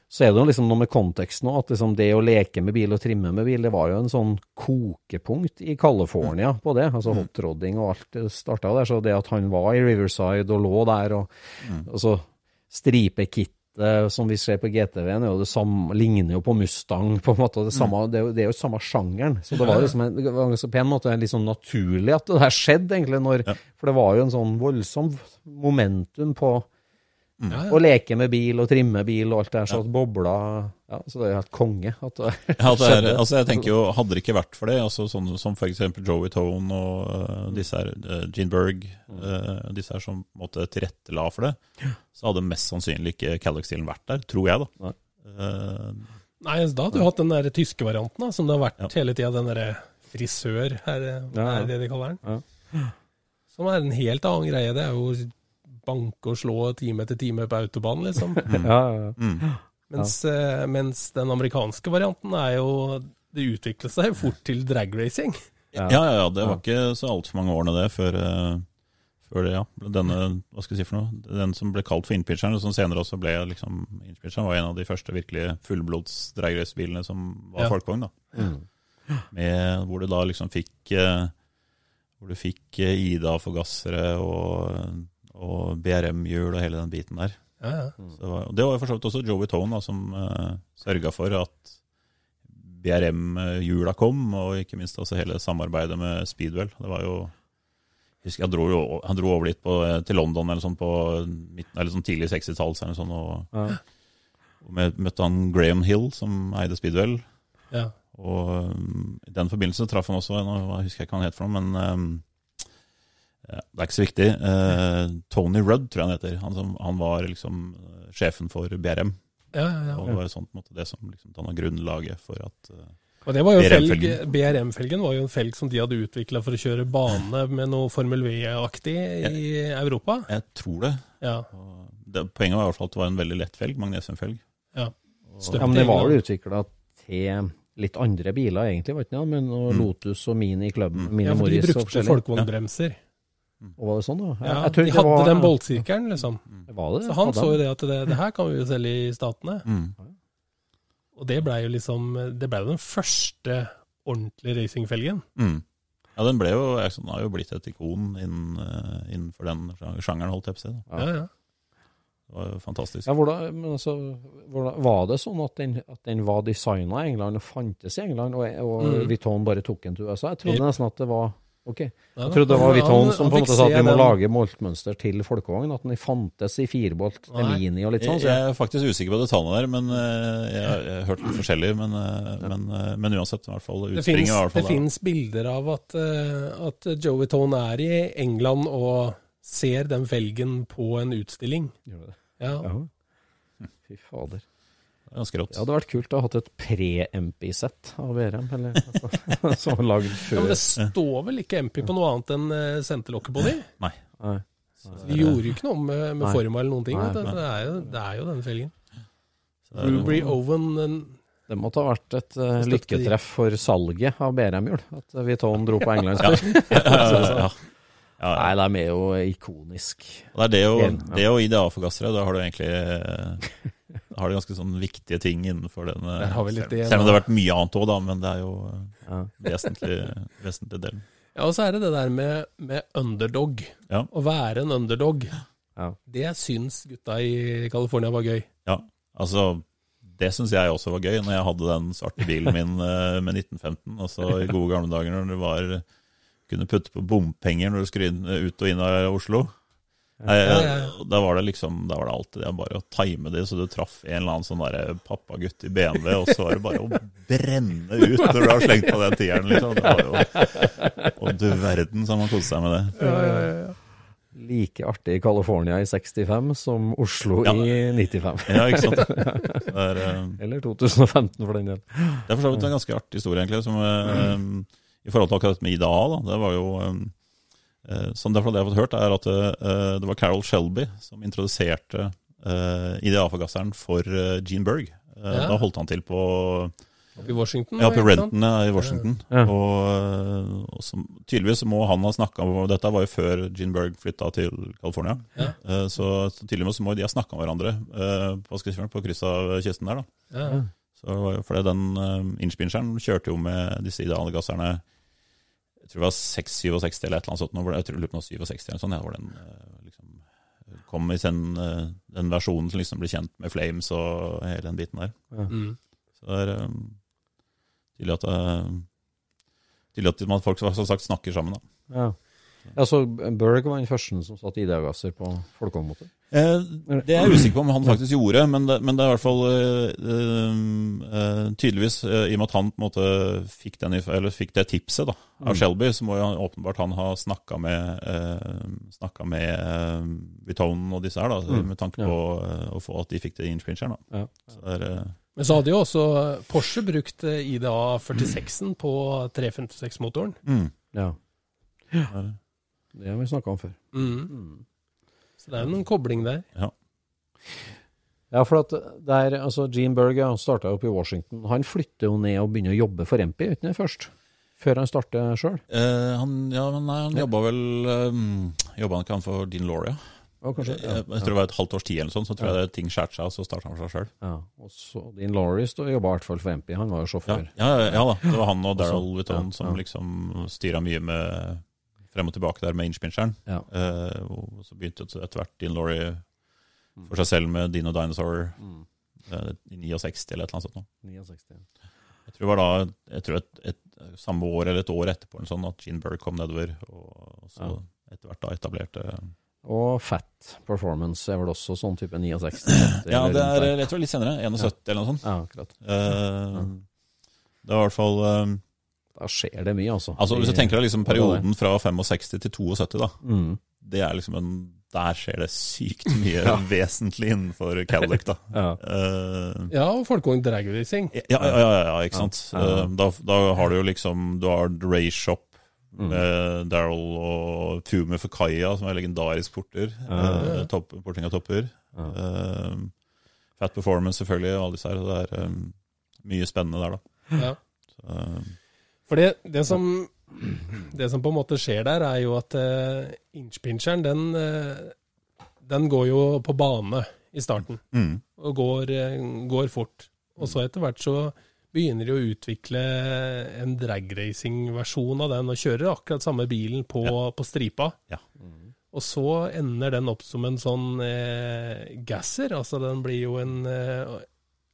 så, er det jo liksom noe med konteksten òg, at liksom det å leke med bil og trimme med bil, det var jo en sånn kokepunkt i California mm. på det. Altså mm. hotrodding og alt starta der. Så det at han var i Riverside og lå der, og, mm. og så stripekittet som vi ser på GTV-en, ligner jo på Mustang. på en måte, Det, samme, mm. det, er, jo, det er jo samme sjangeren. Så det var liksom en, det var på en måte litt sånn naturlig at det her skjedde, egentlig. Når. For det var jo en sånn voldsom momentum på Mm. Ja, ja. Og leke med bil og trimme bil og alt det der, så at bobla ja, Så det er jo helt konge. At det, ja, det er, altså jeg tenker jo, Hadde det ikke vært for det, altså sånn, som f.eks. Joey Tone og uh, disse her, uh, Gene Berg, uh, disse her som måtte tilrettela for det, så hadde mest sannsynlig ikke Calluck-stilen vært der, tror jeg, da. Uh, Nei, da hadde du hatt den der tyske varianten, da, som det har vært hele tida. Den derre frisør, her, er det de kaller den. Som er en helt annen greie. Det er jo banke og slå time etter time på autobanen, liksom. Mm. Ja, ja, ja. Mm. Mens, eh, mens, den amerikanske varianten er jo Det utviklet seg fort til dragracing. Ja, ja, ja. Det var ikke så altfor mange årene det før, uh, før det, ja. Denne, hva skal jeg si for noe? Den som ble kalt for innpitcheren, og som senere også ble liksom innpitcheren, var en av de første virkelig fullblods dragracebilene som var ja. folkevogn. da. Mm. Med, hvor du da liksom fikk uh, hvor du fikk Ida-forgassere og og BRM-hjul og hele den biten der. Ja, ja. Det, var, det var for så vidt også Joey Tone da, som uh, eh, sørga for at BRM-hjula kom, og ikke minst også hele samarbeidet med Speedwell. Det var jo jeg husker jeg dro jo, Han dro over litt på, eh, til London eller sånn på midten, eller sånn tidlig 60-tall. Sånn, og, ja. og møtte han Graham Hill, som eide Speedwell. Ja. Og um, I den forbindelse traff han også jeg husker ikke hva han het for noe, men um, ja, det er ikke så viktig. Eh, Tony Rudd, tror jeg han heter. Han, som, han var liksom eh, sjefen for BRM. Ja, ja, ja. Og det var en måte, det som liksom, danna grunnlaget for at uh, Og det var jo felg, BRM-felgen. BRM-felgen var jo en felg som de hadde utvikla for å kjøre bane med noe Formel V-aktig i Europa. Jeg tror det. Ja. Og det. Poenget var i hvert fall at det var en veldig lett felg, magnesiumfelg. ja. Og- Ja, men det var jo utvikla til litt andre biler, egentlig, var det ikke det? Men Mm. Lotus og Mini Club, Mini ja, for de brukte folkevognbremser. folkevognbremser. Og var det sånn, da? Ja, jeg tror de hadde var, den boltsirkelen, liksom. Var det? Så han Hadde så jo det at det, det her kan vi jo selge i Statene. Mm. Og det blei jo liksom Det blei jo den første ordentlige racingfelgen. Mm. Ja, den ble jo, den har jo blitt et ikon innen, eh, innenfor den sjangeren, holdt jeg på å si. Ja, ja. Det var jo fantastisk. Ja, hvordan, men altså, hvordan, Var det sånn at den, at den var designa i England og fantes i England, og, og Mm. Vuitton bare tok den til USA? Jeg trodde nesten at det var Ok. Ja, Jeg trodde det var Vuitton som på en måte sa at vi må den- lage moltmønster til folkevogn. At den fantes i firebolt. Mini og litt sånn. Jeg, Så jeg jeg, er faktisk usikker på detaljene der, men eh, jeg, har- jeg har hørt litt forskjellig. Men, eh, men, eh, men uansett, i hvert fall Det utspringet hvert det fins bilder av at, at Joe Tone er i England og ser den felgen på en utstilling. Gjør det. Ja. ja. Fy fader. Er Ganske rått. Det hadde vært kult å ha hatt et pre-MP-sett av VRM, eller altså, som var lagd ja. Men det står vel ikke MP på noe annet enn uh, senterlokket på de? Nei. Nei. De gjorde jo ikke noe med, med forma eller noen ting. Nei, det. Det, er jo, det er jo denne felgen. Er Ruby Owen den, Det måtte ha vært et uh, lykketreff for salget av BRM-hjul. At Vuitton dro på englandstur. ja, ja, ja. Ja, Nei, de er jo ikonisk. Det er det og, Ja. det og IDA-forgassere. Da har du egentlig eh, har de ganske sånn viktige ting innenfor den. selv, om det har vært mye annet òg, da, men det er jo Ja. vesentlig, vesentlig del. Ja, og så er det det der med, med underdog. Ja. Å være en underdog. Ja. Det syns gutta i California var gøy. Ja, altså det syns jeg også var gøy, når jeg hadde den svarte bilen min eh, med 1915. Altså i gode gamle dager når du var kunne putte på bompenger når du skulle ut og inn av Oslo. Nei, Ja, ja, ja. Da var det liksom, da var det alltid det bare å time det, så du traff en eller annen sånn der pappagutt i BMW, og så var det bare å brenne ut når du har slengt på den tieren, liksom. Det var jo, og du verden som man kost seg med det. Like artig i California i 65 som Oslo Ja. i 95. Ja, ikke sant? Er, eh, Eller 2015, for den del. Det er for så vidt en ganske artig historie, egentlig. Som, um, I forhold til akkurat med IDA, da. Det var jo eh, eh, derfor det jeg har fått hørt, er at eh, det var Carol Shelby som introduserte eh, IDA-forgasseren for Gene Berg. Ja. Da holdt han til på Oppe i Washington. ja, oppe i? Renton ja, i Washington. Ja. Og, og som, tydeligvis må han ha snakka om Dette var jo før Gene Berg flytta til California. Ja. Så, så tydeligvis må de ha snakka om hverandre på, på kryss av kysten der. da. Ja. Så for den uh, innspinseren kjørte jo med disse idealgasserne Jeg tror det var 667 eller et eller annet sånt. nå det- Jeg tror det var 67 eller sånn. Ja, hvor den eh, liksom kom i den, eh, den versjonen som liksom ble kjent med Flames og hele den biten der. Mm. Så det er um, tydelig at uh, Tydelig at man folk som sagt snakker sammen, da. Ja. Altså, Berg var den første som satte ID-gasser på folkevognmotor. Eh, det er jeg usikker på om han faktisk gjorde, men det, men det er i hvert fall eh, eh, tydeligvis, eh, i og med at han på en måte fikk, den, eller fikk det tipset da, av Mm. Shelby, så må jo åpenbart han ha snakka med, eh, snakket med eh, Vuitton og disse her, da, Mm. med tanke Ja. på eh, å få at de fikk det innspincheren. da. Ja. Så eh, Men så hadde jo også Porsche brukt eh, IDA 46-en på 356-motoren. mm, Ja. er- Det har vi snakka om før. Mm. Mm. Så det er jo noen kobling der. Ja, for at der, altså Gene Berg ja, starta opp i Washington. Han flytter jo ned og begynner å jobbe for MP uten det først? Før han starter sjøl? eh, han, ja, men nei, han jobba vel um, Jobba han ikke han for Dean Lauria? Ja, kanskje. Jeg, jeg tror det var et halvt års tid eller sånn, så tror jeg det ting skjærte seg, og så starta han for seg sjøl. Ja. Og så Dean Lauris jobba i hvert fall for MP. Han var jo Ja, sjåfør. ja, ja, ja da. Det var han og Daryl Witton ja, som liksom styra mye med frem og tilbake der med inchpincheren. Ja. Eh, og så begynte etter hvert Dean Laurie for seg selv med Dino Dinosaur Mm. eh, i 69 eller et eller annet sånt. 69, ja. Jeg tror det var da jeg tror et, et, samme år eller et år etterpå en sånn at Gene Burr kom nedover, og, så Ja. etter hvert da etablerte Og Fat Performance er vel også sånn type 69? Ja, det er jeg tror litt senere. 71 eller noe sånt. Ja, akkurat. Eh, Det var i hvert fall eh, Da skjer det mye, altså. Altså Hvis du tenker deg liksom perioden fra 65 til 72, da. Mm. Det er liksom en Der skjer det sykt mye vesentlig innenfor Cadillac, da. Ja. Uh, Ja, og folkevogn dragracing. ja, ja, ja, ja, ja, ikke sant. Ja. Eh, Da, da har du jo liksom Du har Ray Shop Mm. med Daryl og Fume for Kaia, som er legendarisk porter. Uh, topp, porting av topper. Fat Performance, selvfølgelig, og alle disse her. Det er um, mye spennende der, da. Ja. Så, For det, det, som, det som på en måte skjer der, er jo at uh, inchpincheren, den, uh, den går jo på bane i starten. mm, Og går, eh, går fort. Og så etter hvert så begynner de å utvikle en dragracing-versjon av den, og kjører akkurat samme bilen på, på stripa. Ja. Og så ender den opp som en sånn eh, gasser, altså den blir jo en eh,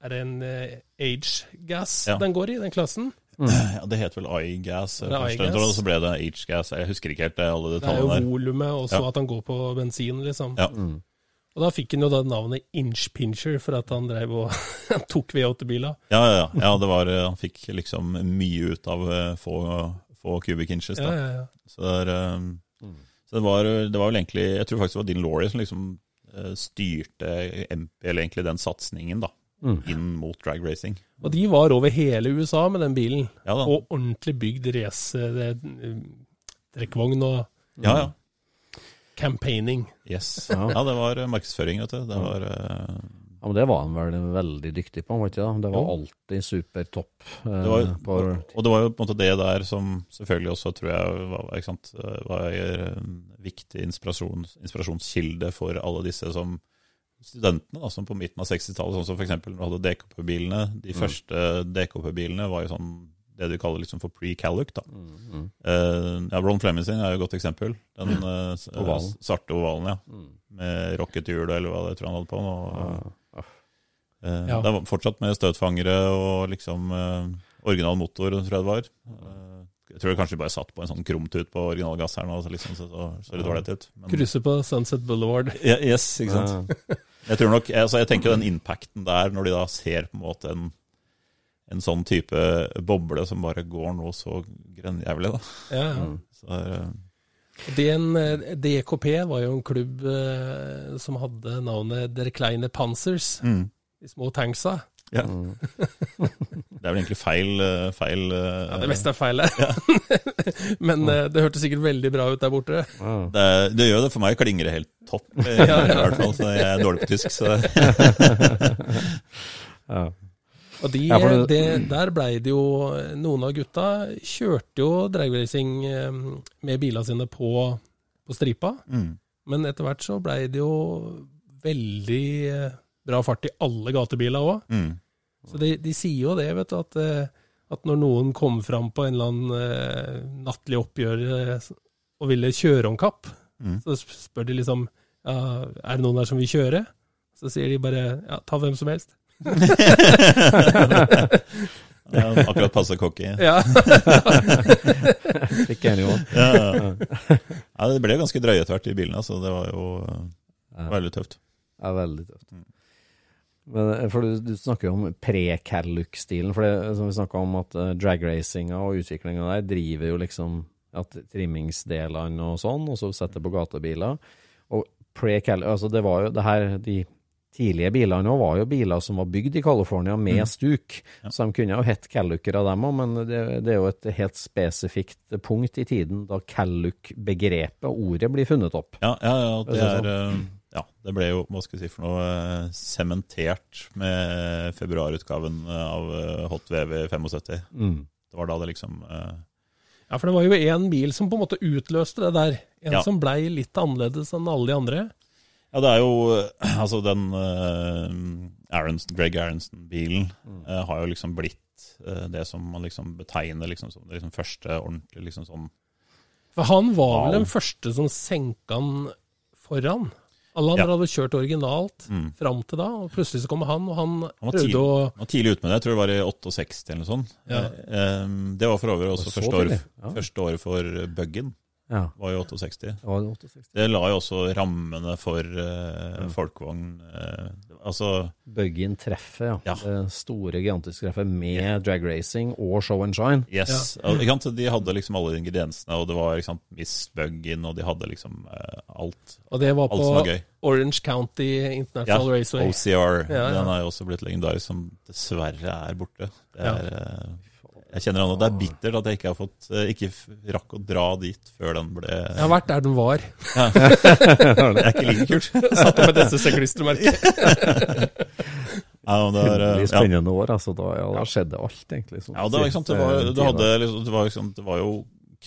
Er det en eh, age-gas Ja. den går i, den klassen? ja, det het vel iGas først, og så ble det H-gas. Jeg husker ikke helt det, alle Det er jo volumet, og så Ja. at han går på bensin, liksom. Ja. Mm. Og da fikk han jo da navnet Inchpincher, for at han drev og tok V8-biler. Ja, ja, ja. ja det var, eh, han fikk liksom mye ut av eh, få, få cubic inches. Da. ja, ja. Så, det, er, eh, så det, var, det var vel egentlig Jeg tror faktisk det var Dean Laurie som liksom eh, styrte MP, eller egentlig den satsingen, da. Mm. Inn mot drag racing. Og de var over hele USA med den bilen. Ja da. Og ordentlig bygd racetrekkvogn det, eh, og Ja, ja. campaigning. Yes. Ja. Ja, det var eh, markedsføring, vet du. Det var uh... Ja, men Det var han vel veldig dyktig på, var ikke det? Det var Jo. alltid supertopp. eh, Det var, på, og det var jo på en måte det der som selvfølgelig også tror jeg var, ikke sant, var en viktig inspirasjons, inspirasjonskilde for alle disse som studentene da, som på midten av 60-tallet, sånn som f.eks. når du hadde DKP-bilene. De første DKP-bilene var jo sånn det du kaller liksom for pre-Calluc. da. mm, Eh, ja, Ron Fleming sin er jo et godt eksempel. Den eh, Ovalen. svarte ovalen, ja. mm. Med rockethjul eller hva det tror jeg han hadde på. Og, Ah. Eh, Ja. Det var fortsatt med støtfangere og liksom eh, original motor, tror jeg det var. Eh, jeg tror det kanskje bare satt på en sånn krumtut på originalgasseren, og så liksom så, så, så litt ålreit ut. Men, Krysser på Sunset Boulevard. Ja, yes, ikke sant. Jeg tror nok, altså jeg tenker den impacten der, når de da ser på en måte en, en sånn type boble som bare går noe så grønnjævlig, da. Ja. Mm. Så det er, eh, DKP var jo en klubb eh, som hadde navnet Der Kleine Panzers, mm, de små tanksa. Ja. Mm. Det er vel egentlig feil, eh, feil eh, Ja, det meste er feil her. Men eh, det hørtes sikkert veldig bra ut der borte. Ja. det, det gjør det for meg, klinger det helt topp, eh, Ja, ja. i hvert fall. Så jeg er dårlig på tysk, så Ja. Og de, Ja, det- det, der blei det jo Noen av gutta kjørte jo dragracing med bilene sine på, på stripa. mm. Men etter hvert så blei det jo veldig bra fart i alle gatebiler òg. Mm. Så de, de sier jo det, vet du, at, eh, at når noen kom fram på en eller annen uh, nattlig oppgjør eh, og ville kjøre om kapp, Mm. så spør de liksom ja, er det noen der som vil kjøre. Så sier de bare ja, ta hvem som helst. Ja, akkurat passe cocky. Ja, Fikk enig jo. Ja, ja. ja, det ble ganske drøye etter hvert i bilen, så det var jo Ja. veldig tøft. Ja, veldig tøft. Mm. Men, eh, for du, du snakker jo om pre-Calluc-stilen. For det som vi snakka om, at uh, dragracinga og utviklinga der driver jo liksom at trimmingsdelene og sånn, og så setter på gatebiler. Og pre-Calluc Altså, det var jo det her De tidlige bilene òg var jo biler som var bygd i California med stuk. Ja. Så de kunne jo hett Callucer av dem òg, men det, det er jo et helt spesifikt punkt i tiden da Calluc-begrepet ordet blir funnet opp. Ja, ja, ja, det er er eh, Ja, det ble jo, hva skal jeg si for noe, eh, sementert med februarutgaven av eh, Hot VV 75. Mm. Det var da det liksom eh, ja, for det var jo én bil som på en måte utløste det der. En Ja. som blei litt annerledes enn alle de andre. Ja, det er jo eh, Altså, den eh, Aronsen, Greg Aronson-bilen eh, har jo liksom blitt eh, det som man liksom betegner liksom som det liksom første ordentlig liksom sånn For han var vel Wow. den første som senka han foran. Alle andre Ja. hadde kjørt originalt mm. fram til da, og plutselig så kommer han, og han, Han prøvde tidlig. å Han var tidlig ute med det, jeg tror det var i 68 eller noe sånt. Ja. Eh, eh, det var for øvrig også Så første, år, ja. første for Buggen. Ja. var jo 68. Det var 68. Det la jo også rammene for uh, folkevogn. uh, altså Buggin treffet, ja. Ja. Det store, gigantiske treffet med drag racing og show and shine. Yes. Ikke? De hadde liksom alle ingrediensene, og det var liksom sant, Miss Buggin, og de hadde liksom uh, alt. Og det var Alt på var. Orange County International Raceway. OCR. Ja, ja. Den er jo også blitt legendarisk, som dessverre er borte. Det er, jeg kjenner an at det er bittert at jeg ikke har fått eh, Ikke rakk å dra dit før den ble Jeg har vært der den var. Det er ikke like kult. Satt opp et SSC-klistremerke. Ja, det er, eh, Veldig ja. spennende år. altså da, ja, da skjedde alt, egentlig. Ja, det var, sant, det var, du hadde, liksom, det, var, liksom, det var jo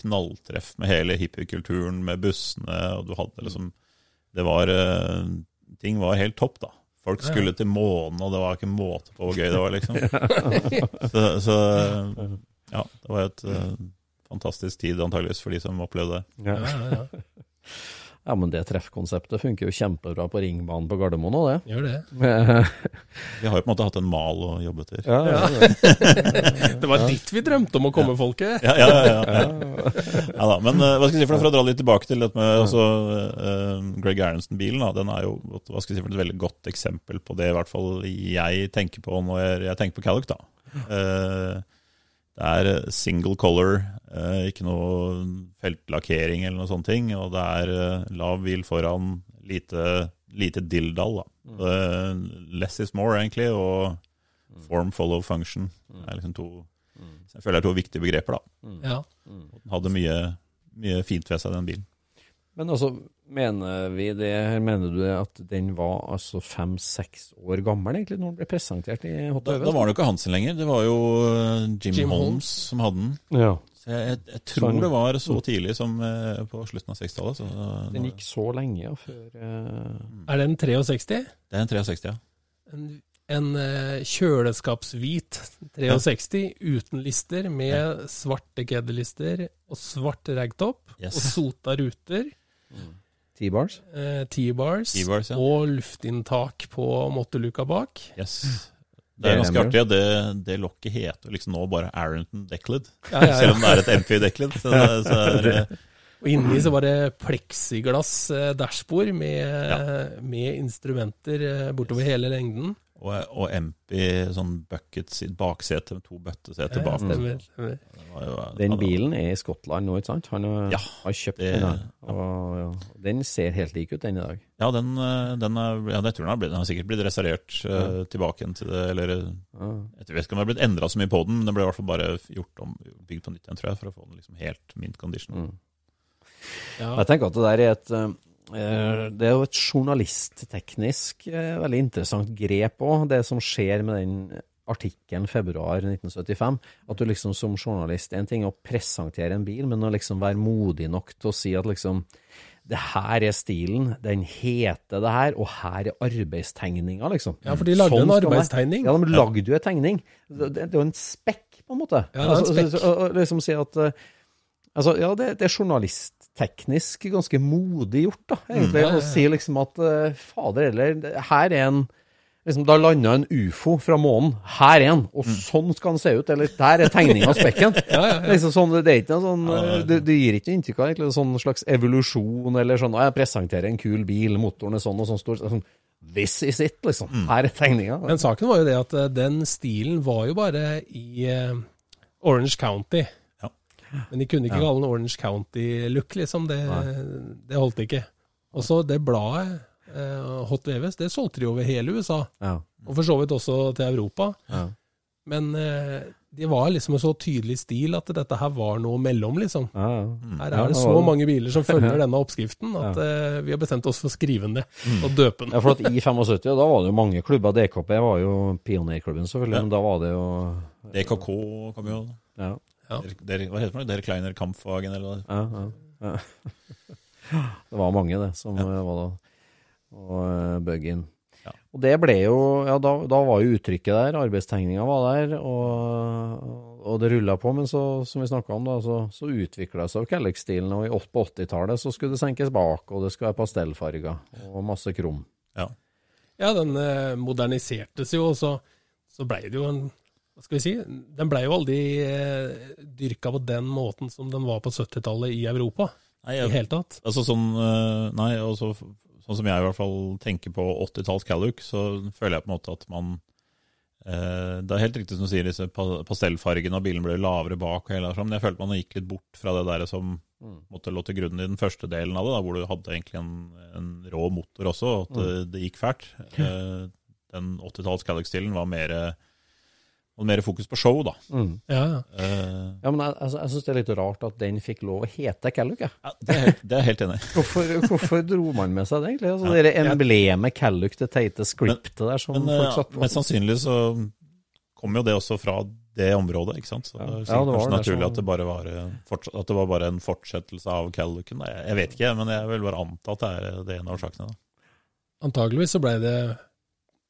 knalltreff med hele hippiekulturen, med bussene, og du hadde liksom Det var eh, Ting var helt topp, da. Folk skulle til månen, og det var ikke måte på hvor gøy det var, liksom. Så, så ja, det var et uh, fantastisk tid antageligvis for de som opplevde det. Ja. Ja, ja, ja. ja, men det treffkonseptet funker jo kjempebra på ringbanen på Gardermoen òg, det. Gjør det. Vi har jo på en måte hatt en mal å jobbe etter. ja, ja. Det var dit vi drømte om å komme, folket. Ja, ja, ja. ja. ja da, men eh, hva skal jeg si, for, for å dra litt tilbake til dette med altså, uh, Greg Aronson-bilen, den er jo hva skal jeg si, for et veldig godt eksempel på det i hvert fall jeg tenker på når jeg, jeg tenker på Calluc. da. Eh, det er eh, single color, eh, ikke noe feltlakkering eller noe sånne ting, og det er eh, lav hvil foran, lite, lite dilldall. da. Eh, less is more, egentlig, og form follow function. Det er liksom to, jeg føler det er to viktige begreper. da. Ja. Den hadde mye, mye fint ved seg, den bilen. Men altså, mener vi det mener du at den var altså fem-seks år gammel egentlig, når den ble presentert i Hot Da, da var det jo ikke Hansen lenger, det var jo eh, Jim, Jim Holmes, Holmes. som hadde den. Ja. Så jeg, jeg, jeg tror Sånn. det var så tidlig som eh, på slutten av 60-tallet. Den gikk så lenge ja, før uh... Er det en 63? Det er en 63, ja. En, en kjøleskapshvit 63 uten lister, med svarte kedelister og svart ragtop Yes. og sota ruter. T-bars. eh, T-bars ja. og luftinntak på motteluka bak. Yes. Det er ganske artig. Det, det lokket heter liksom nå bare Arrington Decklid, Ja, ja, selv om det er et MP Decklid. Så, så er, Og inni så var det pleksiglass eh, dashbord med, med instrumenter bortover bortover hele lengden. Og, og MP sånn bucket baksete med to bøtteseter bak. jo- Den bilen er i Skottland nå, ikke sant? Han har, Ja, har kjøpt det- den. her. Og, ja. Den ser helt lik ut, den i dag. Ja, den, eh, den er, ja, jeg tror den har, blitt, den har sikkert blitt restaurert eh, tilbake igjen til det, eller Ja. Jeg vet ikke om det har blitt endra så mye på den, men den ble i hvert fall bare gjort om, bygd på nytt igjen, tror jeg, for å få den liksom helt mint condition. Mm. Ja. Jeg tenker at det der er et eh, Det er jo et journalistteknisk eh, veldig interessant grep òg, det som skjer med den artikkelen februar 1975. At du liksom som journalist En ting er å presentere en bil, men å liksom være modig nok til å si at liksom det her er stilen, den heter det her, og her er arbeidstegninga, liksom. Ja, for de lagde en det være. arbeidstegning. Ja, de lagde jo en tegning. Det, det er jo en spekk, på en måte. Ja, det er en Altså, spekk. så- så- og liksom si at eh, Altså, ja, det, det er journalistteknisk ganske modig gjort, da, egentlig, Mm, ja, ja, ja. å si liksom at eh, fader heller, her er en liksom, Da landa en ufo fra månen. Her er en, og sånn skal den se ut. Eller der er tegninga av spekken. Mm. Ja, ja, ja. Liksom sånn, det er ikke noe sånn eh, Det, det gir ikke inntrykk av egentlig, en sånn slags evolusjon, eller sånn Jeg presenterer en kul bil, motoren er sånn og sånn stor. Sånn, This is it, liksom. Her er tegninga. Men saken var jo det at eh, den stilen var jo bare i Orange County. Men de kunne ikke Ja. kalle den Orange County-look, liksom. Det, det holdt ikke. Og så det bladet, eh, Hot Veves, det solgte de over hele USA. Ja. Og for så vidt også til Europa. Ja. Men eh, de var liksom en så tydelig stil at dette her var noe mellom, liksom. Ja, ja. Her er det det så det. mange biler som følger denne oppskriften at eh, vi har bestemt oss for å skrive den ned og døpe den. Ja, for at I 75 da var det jo mange klubber. DKP var jo pionerklubben, selvfølgelig. Ja. Men da var det jo DKK kom jo Ja. Ja. Der, der, Hva heter det? Der Kleiner Kampfagen, eller noe? ja, ja, ja. Det var mange, det, som Ja. eh, var da. Og uh, Bug-in. Ja. Og det ble jo Ja, da, da var jo uttrykket der. Arbeidstegninga var der, og, og det rulla på. Men så, som vi snakka om, da, så, så utvikla seg Kellex-stilen. Og i på 80-tallet så skulle det senkes bak, og det skulle være pastellfarger og masse krum. Ja. Ja, den eh, modernisertes jo, og så, så blei det jo en Hva skal vi si? Den blei jo aldri eh, dyrka på den måten som den var på 70-tallet i Europa. Nei, i jeg, hele tatt. altså sånn, eh, nei, altså, sånn som jeg i hvert fall tenker på 80-talls Calluc, så føler jeg på en måte at man eh, Det er helt riktig som du sier, disse pa- pastellfargene og bilen ble lavere bak, og hele, men jeg følte man gikk litt bort fra det der som måtte lå til grunn i den første delen av det, da, hvor du hadde egentlig en, en rå motor også, og at det, det gikk fælt. Eh, den 80-talls Calluc-stilen var mer, var mer fokus på show, da. Mm. Ja, ja. Uh, Ja, men jeg, jeg syns det er litt rart at den fikk lov å hete Calluck. jeg. ja, det, er, helt- det er helt enig. Hvorfor, hvorfor dro man med seg det, egentlig? Altså, det emblemet Calluck, det teite scriptet der som Men folk eh, satt på. mest sannsynlig så kom jo det også fra det området, ikke sant. Så Ja. det er Ja, det var kanskje det naturlig som- at det, bare var, en at det var bare en fortsettelse av Callucken. Jeg, jeg vet ikke, men jeg vil bare anta at det er det en av årsakene. Antageligvis så ble det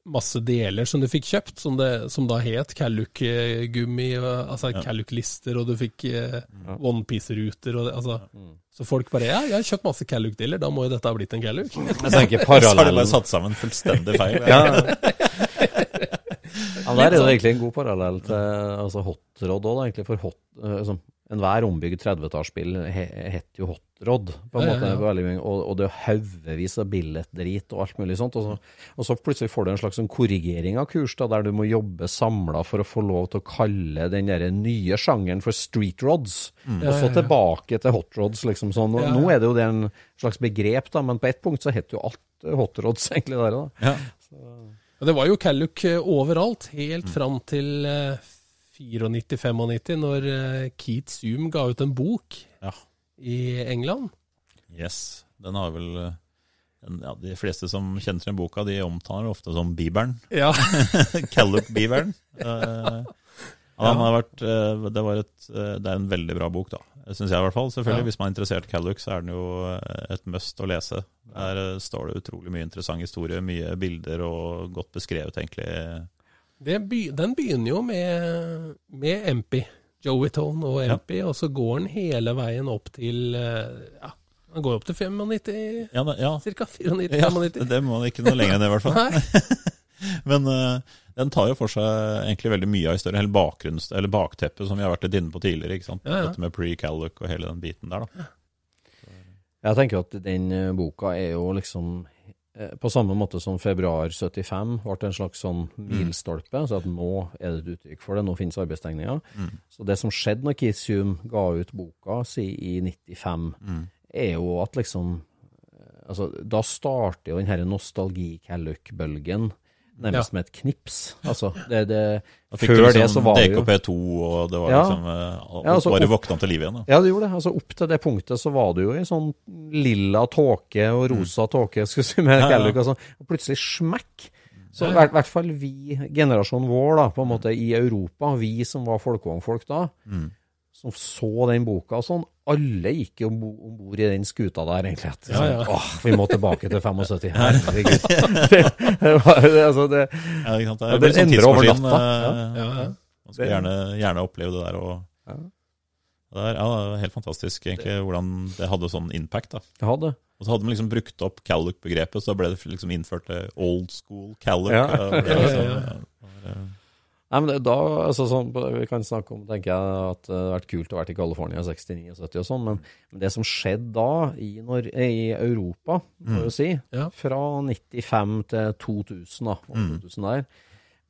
masse deler som du fikk kjøpt, som, det, som da het Calluc-gummi, altså Ja. Calluc-lister, og du fikk eh, Ja. onepiece-ruter. og det- Altså, Mm. Så folk bare Ja, jeg har kjøpt masse Calluc-deler, da må jo dette ha blitt en Calluc. Jeg tenker Så har de bare satt sammen fullstendig feil. ja. ja, Der er det egentlig en god parallell til altså hotrod òg, egentlig. For hot, altså, enhver ombygd 30-tallsbil he- het jo hotrod, på en Ja, ja, måte. ja. Veldig og, og det er haugevis av billettdrit og alt mulig sånt. Og så, og så plutselig får du en slags sånn korrigering av kurs, da, der du må jobbe samla for å få lov til å kalle den der nye sjangeren for street rods. Ja, Og så ja, ja. tilbake til hot rods, liksom sånn. Ja, Nå er det jo det en slags begrep, da, men på ett punkt så het jo alt hot rods egentlig der. da. Ja. Og det var jo Calluc eh, overalt, helt fram til eh, 94-95, når eh, Keith Zoom ga ut en bok Ja. i England. Yes. Den har vel eh, ja, De fleste som kjenner til den boka, de omtaler ofte som Bibelen. Ja, Callup-bibelen. Eh, ja, vært, det, et, det er en veldig bra bok, da. Syns jeg i hvert fall. Selvfølgelig, Ja. Hvis man er interessert i Calluc, så er den jo et must å lese. Der står det utrolig mye interessant historie, mye bilder og godt beskrevet, egentlig. Det by, den begynner jo med, med MP. Joey Tone og Ja. MP, og så går den hele veien opp til eh, Ja, den går opp til 95, Ja, ja, ca. 94-95. ja det må ikke noe lenger enn det, i hvert fall. Men uh, den tar jo for seg egentlig veldig mye av historien, hele bakgrunns, eller bakteppet som vi har vært litt inne på tidligere. ikke sant? Ja, ja. Dette med pre-Calloc og hele den biten der, da. Jeg tenker at den eh, boka er jo liksom på samme måte som februar 75 ble en slags sånn milstolpe, så at nå er det et uttrykk for det, nå finnes arbeidstegninger. Mm. Så det som skjedde når Kisium ga ut boka si i 95, Mm. er jo at liksom eh, Altså, da starter jo den her nostalgi-Calluc-bølgen nærmest Ja. med et knips. Altså, det, det Før det liksom så var det jo DKP2, og det var Ja. liksom eh, Alt Ja, altså bare våkna til liv igjen. da. Ja, det gjorde det. Altså Opp til det punktet så var det jo i sånn lilla tåke og rosa tåke, skulle si, med Mm. Ja, ja. Og sånn. Og plutselig smekk. Så i hvert, hvert fall vi, generasjonen vår da, på en måte i Europa, vi som var folkevognfolk da, Mm. Som så den boka og sånn, alle gikk jo om bord i den skuta der, egentlig. At, Ja, ja. Sånn, Åh, vi må tilbake til 75. Herregud. det, det, var, altså, det, Ja, ikke sant? Det er det sånn endrer over natta. eh, Ja, ja. Man skulle gjerne, gjerne oppleve det der. Og, Ja. det er, ja, det er helt fantastisk egentlig hvordan det hadde sånn impact. da. Det hadde. Og så hadde man liksom brukt opp Calluc-begrepet, så da ble det liksom innført eh, old school Calluc. Ja. Ja, ja, liksom, ja. Nei, men da, altså sånn, Vi kan snakke om tenker jeg, at det hadde vært kult å være i California i 69 og 70 og sånn, men, men det som skjedde da i, når, i Europa, må mm. si, Ja. fra 95 til 2000, da, og Mm. 2000 der,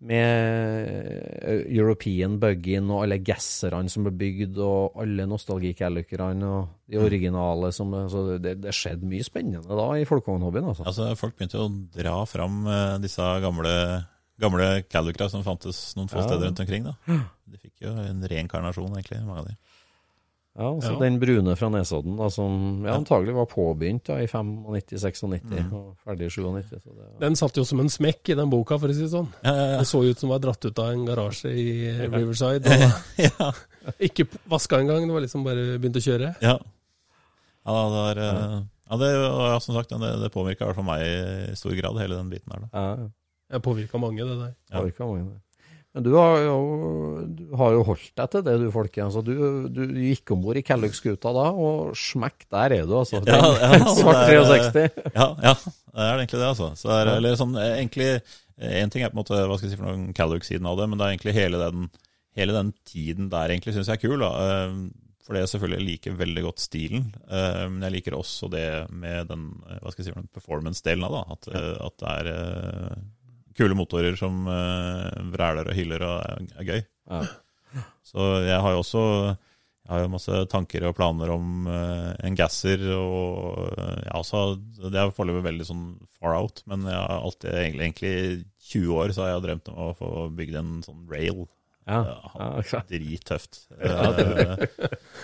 med eh, European Bug-in og alle gasserne som ble bygd, og alle nostalgikellukerne og de originale som altså, det, det skjedde mye spennende da i folkevognhobbyen, altså. altså, folk begynte å dra fram eh, disse gamle, gamle Callucra som fantes noen få Ja. steder rundt omkring. da. De fikk jo en reinkarnasjon, egentlig, mange av de. Ja, altså Ja. Den brune fra Nesodden, da, som ja, Ja. antagelig var påbegynt da, i 95-96 Mm. og ferdig i 97. Så det, Den satt jo som en smekk i den boka, for å si det sånn. Ja, ja, Det så ut som det var dratt ut av en garasje i Riverside. Og ja. ja. ikke vaska engang, det var liksom bare begynt å kjøre. Ja, ja det var eh, ja, det, ja, som sagt, det, det påvirka i hvert fall meg i stor grad, hele den biten her. da. Ja, ja, Jeg påvirka mange, det der. Ja. mange, det. Men du har, jo, du har jo holdt deg til det, du, folkens. Du, du, du gikk om bord i Kellogg-skuta da, og smekk, der er du, altså. Ja, ja, svart er- 63. Ja, ja, det er egentlig det, altså. Så det er, eller sånn, egentlig, En ting er på en måte, hva skal jeg si for noen Kellogg-siden av det, men det er egentlig hele den, hele den tiden der egentlig syns jeg er kul. da. For fordi jeg selvfølgelig liker veldig godt stilen. Eh, men jeg liker også det med den hva skal jeg si, performance-delen av det. At, eh, at det er eh, kule motorer som eh, vræler og hyller og er, gøy. Ja. Så jeg har jo også jeg har jo masse tanker og planer om eh, en gasser. og eh, jeg også, Det er foreløpig veldig sånn far out, men jeg har alltid, egentlig, egentlig 20 år så har jeg drømt om å få bygd en sånn rail. Ja. Ja, Ja. Drittøft. Ja,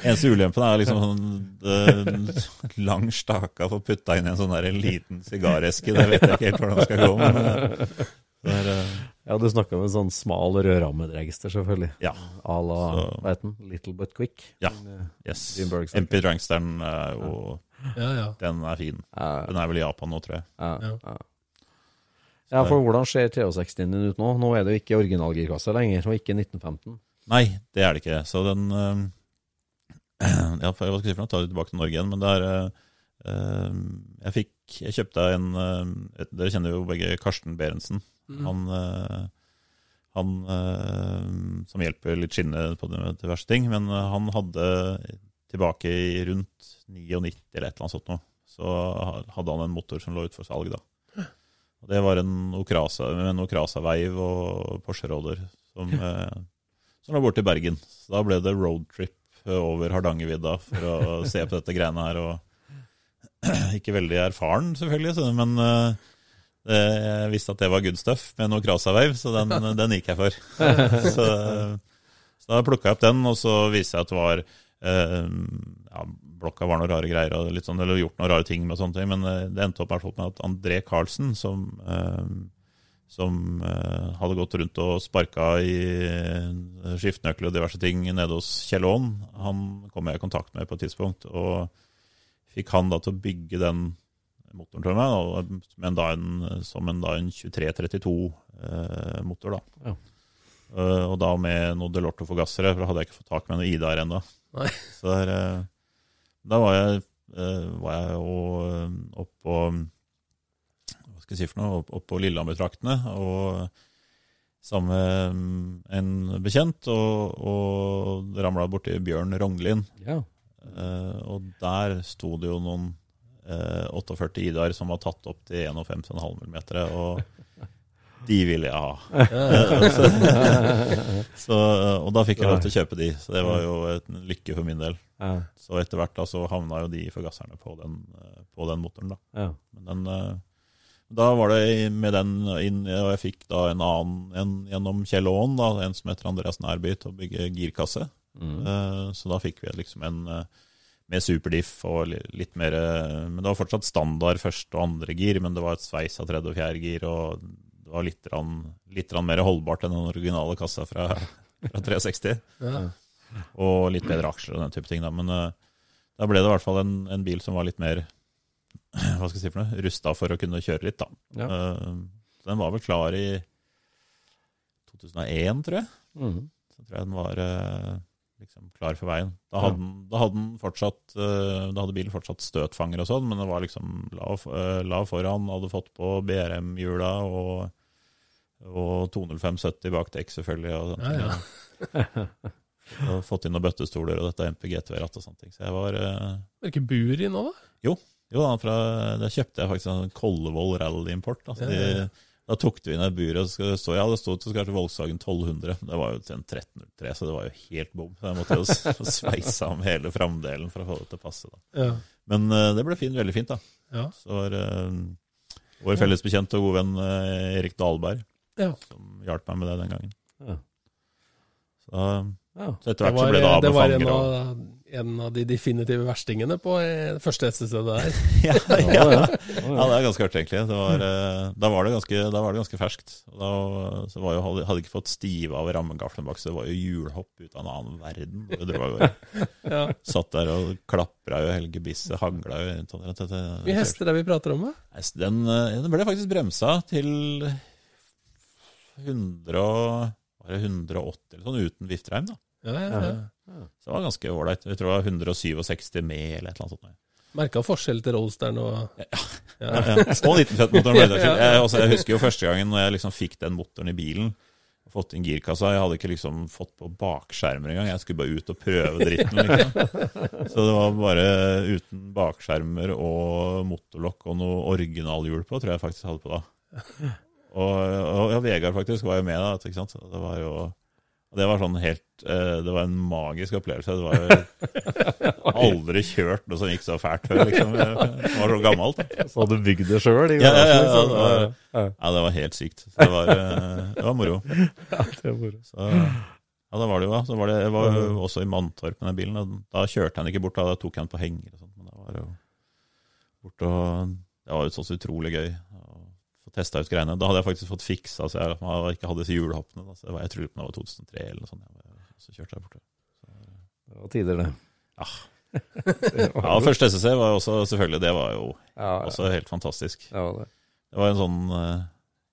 eneste ulempen er liksom sånn lang stake å få putta inn en sånn der liten sigareske. Det vet jeg ikke helt hvordan det skal gå. Men eh, det er, eh, Ja, du snakka om en sånn smal rødrammedragster, selvfølgelig. ja. À la Så- hva heter den? Little But Quick. Ja. Den, eh, Yes. MP Dranksteren er jo Ja, ja. Den er fin. Den er vel i Japan nå, tror jeg. ja, Ja. ja. ja, for hvordan ser 63-en din ut nå? Nå er det jo ikke originalgirkasse lenger, og ikke 1915. Nei, det er det ikke. Så den eh, Ja, for hva skal jeg si for noe? Ta det tilbake til Norge igjen. Men det er eh, eh, Jeg fikk Jeg kjøpte en eh, Dere kjenner jo begge Karsten Berentsen. Han, eh, han eh, som hjelper litt skinne på diverse ting. Men eh, han hadde tilbake i rundt 99 eller et eller annet sånt noe, så hadde han en motor som lå ut for salg da. Og det var en Okrasa, en Okrasa-veiv og Porsche Roller som, som lå borte i Bergen. Så da ble det roadtrip over Hardangervidda for å se på dette greiene her. Og ikke veldig erfaren, selvfølgelig, men jeg visste at det var good stuff med noe Krasa-veiv, så den, den gikk jeg for. Så, så da plukka jeg opp den, og så viste jeg at det var eh, ja, Blokka var noen rare greier, og litt sånn, eller gjort noen rare ting med sånne ting, men eh, det endte opp med at André Karlsen, som, eh, som eh, hadde gått rundt og sparka i eh, skiftenøkler og diverse ting nede hos Kjell Aaen, han kom jeg i kontakt med på et tidspunkt, og fikk han da til å bygge den motoren til meg, da, men da en, som en, da en 2332-motor. da. Ja. uh, og da med noe Delorto-forgassere, for da hadde jeg ikke fått tak med noe Ida-er ennå. Så der, eh, da var jeg, uh, var jeg jo eh, oppå Hva skal jeg si for noe? Opp, oppå Lillehammer-traktene. Og sammen med en bekjent, og, og ramla borti Bjørn Rognlien. Ja. Uh, og der sto det jo noen eh, 48 Idar som var tatt opp til 51,5 mm, og de ville jeg ha. så, og da fikk jeg lov til å kjøpe de, så det var jo en lykke for min del. Så etter hvert da så havna jo de forgasserne på den, eh, på den motoren, da. Men den, eh, da var det med den inn, og jeg fikk da en annen en gjennom Kjell Aaen, en som heter Andreas Nærby, til å bygge girkasse. Mm. Uh, Så da fikk vi liksom en eh, med superdiff og litt mer eh, Men det var fortsatt standard første og andre gir, men det var et sveis av tredje og fjerde gir, og det var litt, rann, litt rann mer holdbart enn den originale kassa fra, fra 360. Ja. Og litt bedre aksjer og den type ting, da. Men eh, da ble det i hvert fall en, en bil som var litt mer hva skal jeg si for noe, rusta for å kunne kjøre litt, da. Ja. Så den var vel klar i 2001, tror jeg. Mm. Så tror jeg den var liksom klar for veien. Da hadde, ja. da hadde, fortsatt, eh, da hadde bilen fortsatt støtfanger og sånn, men det var liksom lav, eh, lav foran, hadde fått på BRM-hjula og, og 20570 bak dekk, selvfølgelig. Og, sånne Ja, ting. og fått inn noen bøttestoler og dette MPG GT-ratt og sånne ting. Så jeg var eh, Er det ikke bur i nå, da? Jo, da, fra, da kjøpte jeg faktisk en Kollevoll rally-import. Altså, Ja, ja, ja. de- Da tok du inn et bur, og så så, ja, det sto til kanskje Volkswagen 1200. Det var jo til en 1303, så det var jo helt bom. Så jeg måtte jo sveise om hele framdelen for å få det til å passe. Da. Ja. Men eh, det ble fint, veldig fint, da. Ja. Så var uh, vår felles bekjent og god venn uh, Erik Dahlberg Ja. som hjalp meg med det den gangen. Ja. Så, Ja. så etter hvert så ble det av det med fanger og av, en av de definitive verstingene på eh, første hestestedet der. ja, Ja, ja. det er ganske artig, egentlig. Det var, eh, da, var det ganske, da var det ganske ferskt. Da, så var jo, hadde, ikke fått stive av rammegaflen bak, så det var jo hjulhopp ut av en annen verden. Dro av. Ja. Satt der og klapra jo hele gebisset, hangla jo rundt. og Hvor mye hester er det vi prater om? da? Den, eh, den ble faktisk bremsa til 100 var det 180 eller sånn, uten viftreim. da. Ja, ja, ja. Så det var ganske ålreit. Jeg tror det var 167 med, eller et eller annet sånt. Merka forskjell til Roadsteren og Ja, ja. Og 1950-motoren. ble det til. Jeg, også, jeg husker jo første gangen når jeg liksom fikk den motoren i bilen. fått inn girkassa. Jeg hadde ikke liksom fått på bakskjermer engang. Jeg skulle bare ut og prøve dritten. liksom. Så det var bare uten bakskjermer og motorlokk og noe originalhjul på, tror jeg faktisk hadde på da. Og, og ja, Vegard faktisk var jo med da. ikke sant? Så Det var jo og det var sånn helt eh, Det var en magisk opplevelse. Det var aldri kjørt noe som gikk så fælt før. liksom. Det var så gammelt. da. Så hadde du bygd det sjøl? Ja, ja, ja, ja, det var, ja, det var helt sykt. Det var, eh, det var moro. Så, ja, da var det jo da. Så var det, jeg var også i Mantorp med den bilen. og Da kjørte han ikke bort, da, da tok han på henger og sånt. Men det var jo bort og Det var jo så utrolig gøy testa ut greiene. Da hadde jeg faktisk fått fiksa altså jeg hadde ikke hadde disse hjulhoppene. Altså Så jeg tror det var 2003 eller noe sånt. Jeg så kjørte jeg borte. Det var tider, det. Ja, første SSC var også selvfølgelig Det var jo Ja, også helt fantastisk. ja, det. Det var en sånn eh,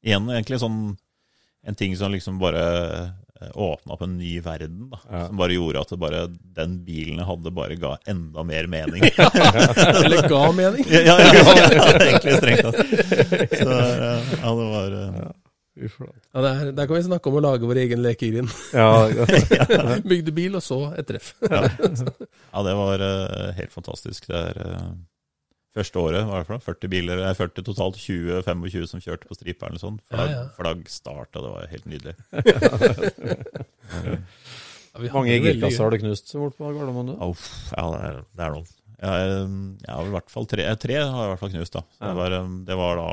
Igjen egentlig sånn en ting som liksom bare åpna opp en ny verden. da Ja. Som bare gjorde at det bare, den bilen jeg hadde, bare ga enda mer mening. Eller ga mening. ja, ja, ja, ja, egentlig strengt tatt. Så eh, ja, det var Ja, da. Ja, der, der kan vi snakke om å lage vår egen lekegrind. Ja, ja. Bygde bil, og så et treff. Ja, ja det var uh, helt fantastisk. Det er eh, første året, var det for 40 biler, nei, 40 totalt 20-25 som kjørte på stripa eller sånn. Flagg, Ja, ja. flagg starta, det var helt nydelig. Ja, Mange girkasser har du knust bort på Gardermoen, du? Uff, ja, det er, det er noen. Jeg, eh, jeg har i hvert fall tre, eh, tre har jeg i hvert fall knust, da. Så det, var, eh, det, var da,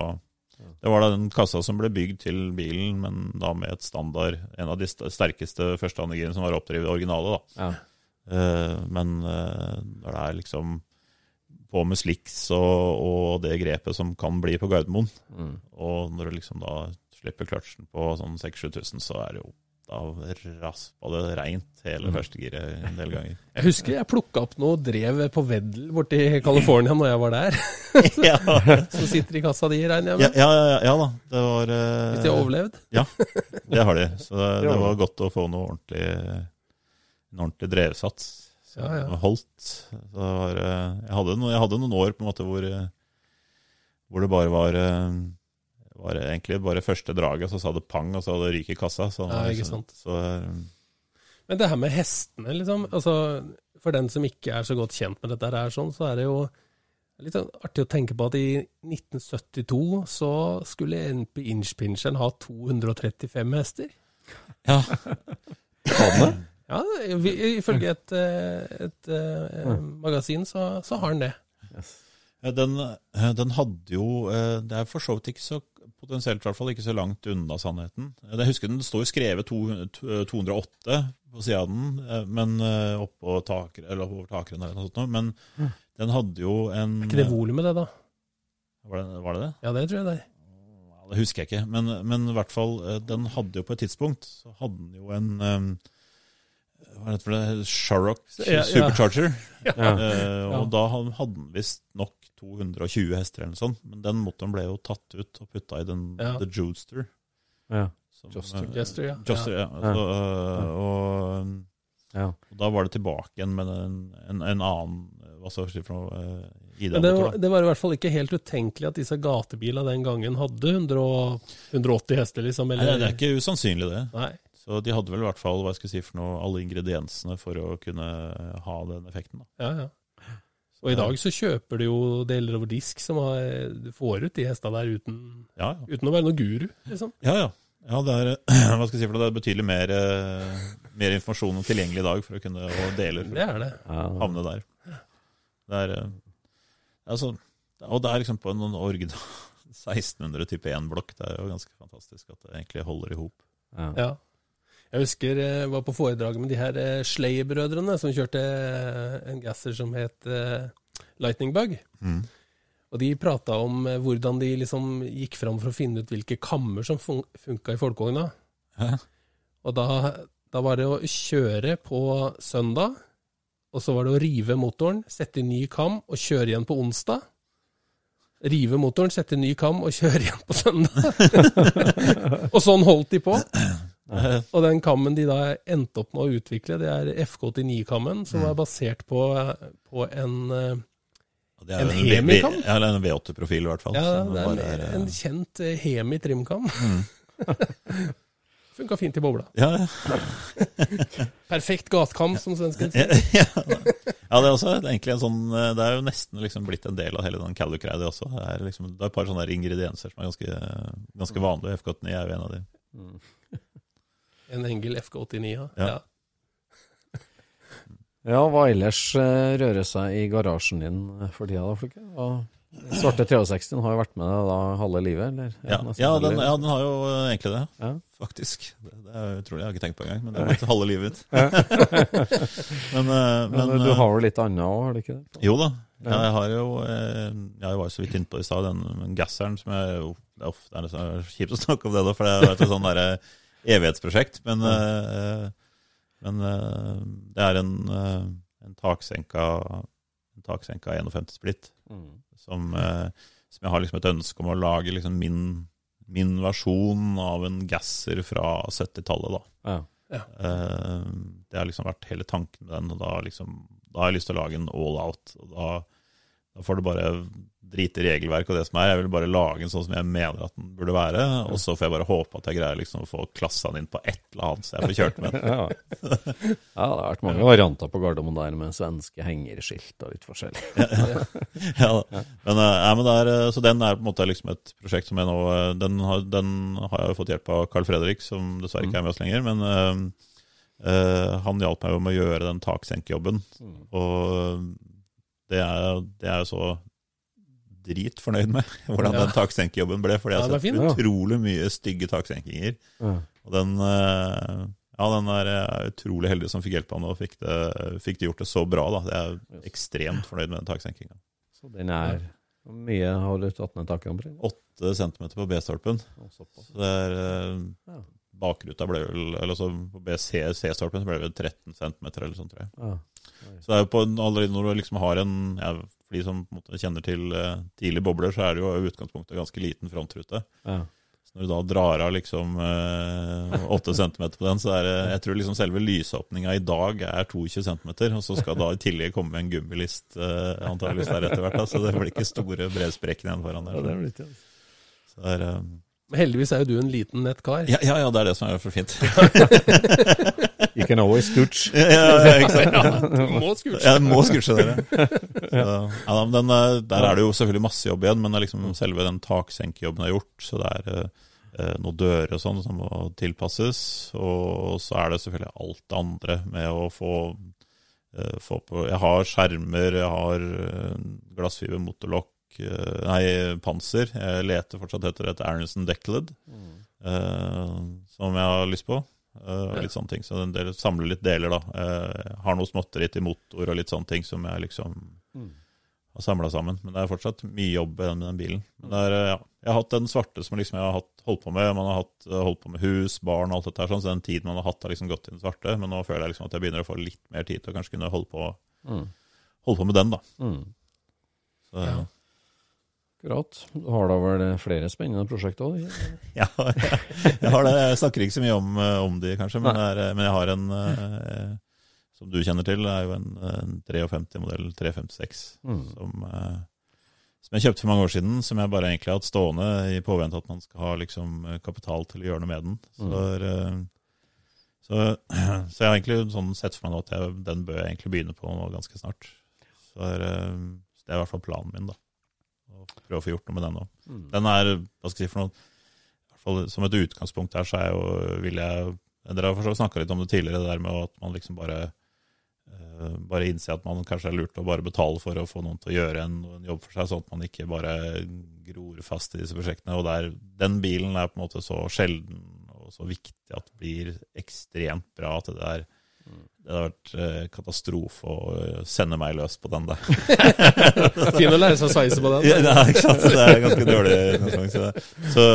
det var da den kassa som ble bygd til bilen, men da med et standard, en av de sterkeste førstehandegirene som var oppdrevet originale, da. Ja. Uh, men uh, når det er liksom på med slicks og, og det grepet som kan bli på Gardermoen, Mm. og når du liksom da slipper kløtsjen på sånn 6000-7000, så er det jo da raspa det reint hele første giret en del ganger. Jeg husker jeg plukka opp noe drev på Veddel borti California når jeg var der. ja, Som sitter i kassa di, regner jeg med. ja, ja, ja da. Det var eh, Hvis de har overlevd. Ja, det har de. Så det, det var godt å få noe ordentlig, en ordentlig drevsats. Så Ja, ja. Holdt. Så det var, eh, jeg, hadde noen, jeg hadde noen år på en måte hvor, eh, hvor det bare var, eh, var egentlig bare første draget, så sa det pang, og så hadde det ryk i kassa. Så, Ja, ikke sant. Så, så, Men det her med hestene, liksom. Altså, for den som ikke er så godt kjent med dette her, sånn, så er det jo litt sånn artig å tenke på at i 1972 så skulle NP Inchpincheren ha 235 hester. ja. Ja, ifølge et, et, et, eh, magasin så, så har den det. Ja, Den, eh, den hadde jo eh, Det er for så vidt ikke så potensielt i hvert fall ikke så langt unna sannheten. Eh, Jeg husker den står jo skrevet to- to- 208 på sida av den, eh, men eh, oppå taker, eller over takeren eller noe sånt. Men Men den hadde jo en Er ikke det volumet, det, da? Var det var det? det? Ja, det tror jeg det er. Ja, det husker jeg ikke. Men, men i hvert fall, eh, den hadde jo på et tidspunkt Så hadde den jo en eh, Hva heter det? Sharrock Ja, ja. Supercharger. Ja. Uh, og Ja. da hadde den visst nok 220 hester eller noe sånt. Men den motoren ble jo tatt ut og putta i den Ja. The Joester. Ja. som, Joester. eh, Jester, ja. Joester, ja. Ja. Eh, og, og da var det tilbake igjen med en, en, en annen Hva skal jeg si for noe? eh, Men det, var- det var i hvert fall ikke helt utenkelig at disse gatebilene den gangen hadde 100 180 hester, liksom. Nei, det er ikke usannsynlig, det. Nei. Så de hadde vel i hvert fall hva jeg skal si for noe, alle ingrediensene for å kunne ha den effekten. Da. Ja, ja. Og i dag så kjøper du jo deler over disk som har, du får ut de hestene der uten, Ja, ja. uten å være noe guru, liksom. Ja, ja. ja det, er, hva skal jeg si for det, det er betydelig mer, eh, mer informasjon tilgjengelig i dag for å kunne og deler for Det er det. Å havne der. Det er, eh, altså, og det er liksom på en noen original 1600 type 1-blokk. Det er jo ganske fantastisk at det egentlig holder i hop. Ja. Ja. Jeg husker jeg var på foredraget med de her eh, Schleyer-brødrene som kjørte eh, en gasser som het eh, Lightning Bug. Og de prata om eh, hvordan de liksom gikk fram for å finne ut hvilke kammer som fun funka i folkevogna. Og da, da var det å kjøre på søndag, og så var det å rive motoren, sette i ny kam og kjøre igjen på onsdag. Rive motoren, sette i ny kam og kjøre igjen på søndag. og sånn holdt de på. Og den kammen de da endte opp med å utvikle, det er FK89-kammen, som er basert på, på en eh, det er En V- Hemi-kam? Ja, eller en V8-profil i hvert fall. Ja, det er en, er, en kjent eh, Hemi trimkam. Funka fint i bobla. Ja, ja. Perfekt gatkam, som svensken sier. ja, ja, det er også egentlig en sånn eh, Det er jo nesten liksom blitt en del av hele den Calluc-greia, det også. Det er, liksom, det er et par sånne ingredienser som er ganske, ganske vanlige. FK89 er jo en av de. En Engel FK89, ja. Ja. ja. Hva ellers eh, rører seg i garasjen din for tida, da, Flukke? Svarte 63 har jo vært med deg da halve livet, eller? Ja, ja, den, ja, den har jo eh, egentlig det, Ja. faktisk. Det, det er utrolig, jeg har ikke tenkt på engang, men det har blitt halve livet mitt. men, eh, Men, men du eh, har jo litt annet òg, har du ikke det? Jo da. Ja, jeg har jo eh, Jeg var jo så vidt innpå i stad, den gasseren som jeg jo Det er, ofte, er kjipt å snakke om det, da, for det er jo sånn derre evighetsprosjekt. Men, uh, men uh, det er en, uh, en taksenka en taksenka 51 splitt Mm. som, som jeg har liksom et ønske om å lage liksom min, min versjon av en gasser fra 70-tallet. da. Ja. Eh, det har liksom vært hele tanken med den, og da, liksom, da har jeg lyst til å lage en all out. og Da, da får du bare drite i regelverk og det som er. Jeg vil bare lage en sånn som jeg mener at den burde være. Og så får jeg bare håpe at jeg greier liksom å få klassa inn på et eller annet, så jeg får kjørt med den. Ja. ja, det har vært mange varianter på Gardermoen der med svenske hengerskilt og litt forskjellig. ja, ja. men, eh, ja, men det er, eh, så den er på en måte liksom et prosjekt som jeg nå eh, Den har, den har jeg jo fått hjelp av Carl Fredrik, som dessverre ikke er med oss lenger. Men eh, eh, han hjalp meg jo med å gjøre den taksenkejobben. Og det er, det er jeg så dritfornøyd med, hvordan Ja. den taksenkejobben ble. For jeg har er sett fin. utrolig mye stygge taksenkinger. Ja. Og den eh, ja, den er utrolig heldig som fikk hjelp av den og fikk det, fikk det gjort det så bra. da. Jeg er ekstremt fornøyd med den taksenkinga. Så den er Hvor mye har du tatt ned taket? Åtte centimeter på B-stolpen. Så det er eh, Ja. Bakruta ble vel Eller altså på BC-stolpen ble det vel 13 centimeter eller sånn, tror jeg. Ah, Så det er jo på en- allerede når du liksom har en ja, For de som kjenner til uh, tidlige bobler, så er det jo i utgangspunktet ganske liten frontrute. Ah. Så når du da drar av liksom uh, 8 cm på den, så er det Jeg tror liksom selve lysåpninga i dag er 22 cm, og så skal da i tillegg komme en gummilist uh, antakeligvis der etter hvert. Så det blir ikke store bredsprekken igjen foran der. Ja, det. Så er, eh, Men heldigvis er jo du en liten nett kar. ja, ja, ja, det er det som er for fint. You can always scooch. ja, ja, ikke sant? Du må scooche. Ja, må scooche dere. Så, ja, den, eh, der er det jo selvfølgelig masse jobb igjen, men det er liksom selve den taksenkejobben er gjort. Så det er eh, noen dører og sånn som må tilpasses. Og så er det selvfølgelig alt det andre med å få, eh, få på Jeg har skjermer, jeg har uh, glassfiber motorlokk, eh, nei, panser. Jeg leter fortsatt etter et Aronson Deckled, eh, som jeg har lyst på. eh, og litt sånne ting, Så en del, samler litt deler, da. Eh, har noe småtteri til motor og litt sånne ting som jeg liksom har samla sammen. Men det er fortsatt mye jobb med den bilen. Men det er, eh, ja, jeg har hatt den svarte som liksom jeg har hatt, holdt på med. Man har hatt, eh, holdt på med hus, barn og alt dette her, sånn, så den tiden man har hatt, har liksom gått i den svarte. Men nå føler jeg liksom at jeg begynner å få litt mer tid til å kanskje kunne holde på, Mm. holde på med den, da. Mm. Så, Ja. Akkurat. Du har da vel flere spennende prosjekter òg? Ja, jeg, har det. Jeg snakker ikke så mye om, eh, om de, kanskje, men, er, men jeg har en eh, som du kjenner til, det er jo en, en 53 modell 356 Mm. som, eh, som jeg kjøpte for mange år siden, som jeg bare egentlig har hatt stående i påvente at man skal ha liksom, kapital til å gjøre noe med den. Så, eh, så, så jeg har egentlig sånn sett for meg nå at jeg, den bør jeg egentlig begynne på nå ganske snart. Så, er, eh, så det er i hvert fall planen min, da. Å prøve å få gjort noe med den òg. Mm. Den er, hva skal jeg si for noe, i hvert fall som et utgangspunkt her, så er jo, vil jeg Dere har snakka litt om det tidligere, det der med at man liksom bare eh, bare innse at man kanskje er lurt å bare betale for å få noen til å gjøre en, en jobb for seg, sånn at man ikke bare gror fast i disse prosjektene. Og der, den bilen er på en måte så sjelden og så viktig at det blir ekstremt bra at det er det hadde vært eh, katastrofe å eh, sende meg løs på den der. Fin å lære seg å sveise på den. Ja, nei, ikke sant? Det er ganske dårlig utgangspunkt. Så,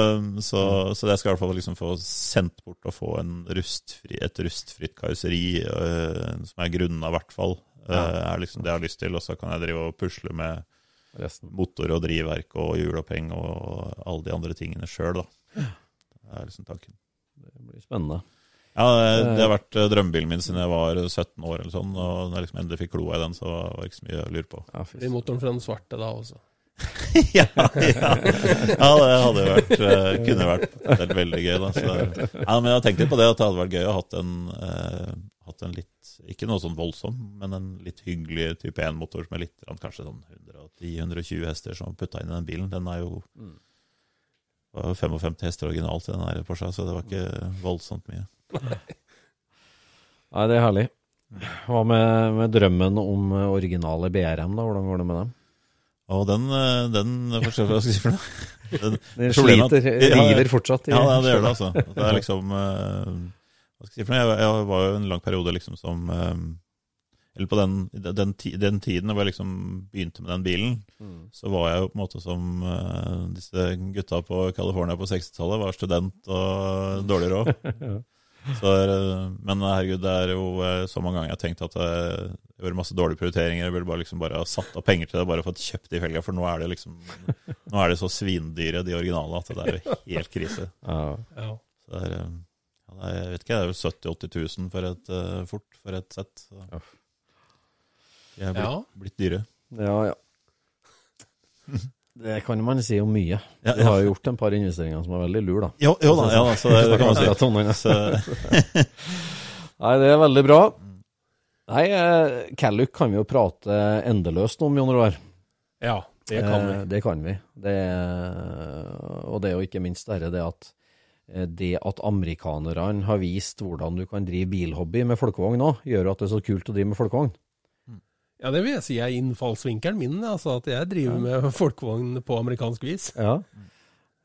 så, så, det skal i hvert fall liksom få sendt bort og få en rustfri, et rustfritt karosseri øh, som er grunna, i hvert fall. øh, er liksom det jeg har lyst til. Og så kan jeg drive og pusle med Resten. motor og drivverk og hjuloppheng og alle de andre tingene sjøl, da. Det er liksom tanken. Det blir spennende. Ja, det, det har vært øh, drømmebilen min siden jeg var 17 år eller sånn, og når jeg liksom endelig fikk kloa i den, så var det ikke så mye å lure på. Ja, Blir motoren fra den svarte da også. ja, ja. ja, det hadde vært eh, kunne vært veldig gøy. Da. Så, ja, men jeg har tenkt litt på det, at det hadde vært gøy å hatt en, eh, hatt en litt Ikke noe sånn voldsom, men en litt hyggelig type 1-motor med litt, kanskje sånn 110-120 hester som putta inn i den bilen. Den er jo mm. var 55 hester originalt i den her Porsche, så det var ikke voldsomt mye. Nei, det er herlig. Hva med, med drømmen om eh, originale BRM, da? Hvordan går det med dem? Å, den, eh, den forstår hva jeg skal si for noe. Den, Den problemet er at- sliter, Ja, river fortsatt. i- Ja, det, det gjør det, altså. Det er liksom eh, Hva skal jeg si for noe? Jeg, jeg var jo en lang periode liksom som Eller på den, den, den tiden hvor jeg liksom begynte med den bilen, Mm. så var jeg jo på en måte som disse gutta på California på 60-tallet. Var student og dårlig råd. Så, eh, men herregud, det er jo eh, så mange ganger jeg har tenkt at jeg gjorde masse dårlige prioriteringer. Jeg burde bare liksom bare ha satt av penger til det, bare fått kjøpt de felga. For nå er det liksom Nå er det så svindyre, de originale, at det er jo helt krise. Ja. Så det er, eh, ja, det er, jeg vet ikke, det er jo 70 000-80 000 for et, eh, fort for et sett. Så. De er blitt, Ja. blitt dyre. ja, ja. Det kan man si om mye. Ja, Du har jo gjort en par investeringer som er veldig lur, da. Jo, jo da, ja, da, så det, det kan man si. Nei, det er veldig bra. Nei, eh, Calluc kan vi jo prate endeløst om, Jon Roar. ja, det kan vi. Eh, det kan vi. Det, og det er jo ikke minst dette det at eh, det at amerikanerne har vist hvordan du kan drive bilhobby med folkevogn nå, gjør at det er så kult å drive med folkevogn. Ja, det vil jeg si er innfallsvinkelen min, altså at jeg driver med folkevogn på amerikansk vis. Ja.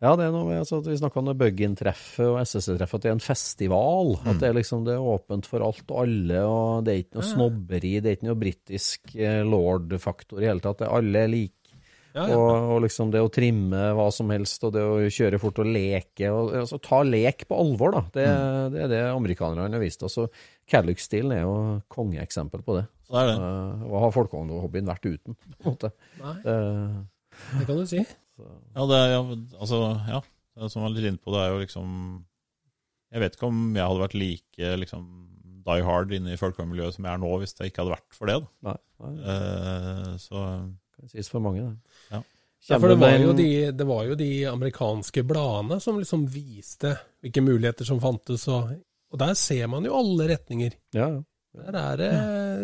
Ja, det er noe med altså, at vi snakka om det Bug-in-treffet og SSC-treffet, at det er en festival. At det er liksom det er åpent for alt og alle, og det er ikke noe snobberi, det er ikke noe britisk eh, lord-faktor i hele tatt. Det alle er like. Ja, ja. Og, og liksom det å trimme hva som helst, og det å kjøre fort og leke. Og, altså, ta lek på alvor, da. Det, det er det amerikanerne har vist oss. Og Calluc-stilen er jo kongeeksempel på det. Så det er det. Eh, Hva har folkehobbyen vært uten? på en måte? Nei, Det, det kan du si. Ja, det er, ja, altså, ja, det som jeg var litt inne på, det er jo liksom Jeg vet ikke om jeg hadde vært like liksom, die hard inne i folkemiljøet som jeg er nå, hvis det ikke hadde vært for det. Da. nei, nei, Eh, så kan sies for mange, det. Ja. Ja, for det var, jo de, det var jo de amerikanske bladene som liksom viste hvilke muligheter som fantes, og, og der ser man jo alle retninger. Ja, ja. Der er det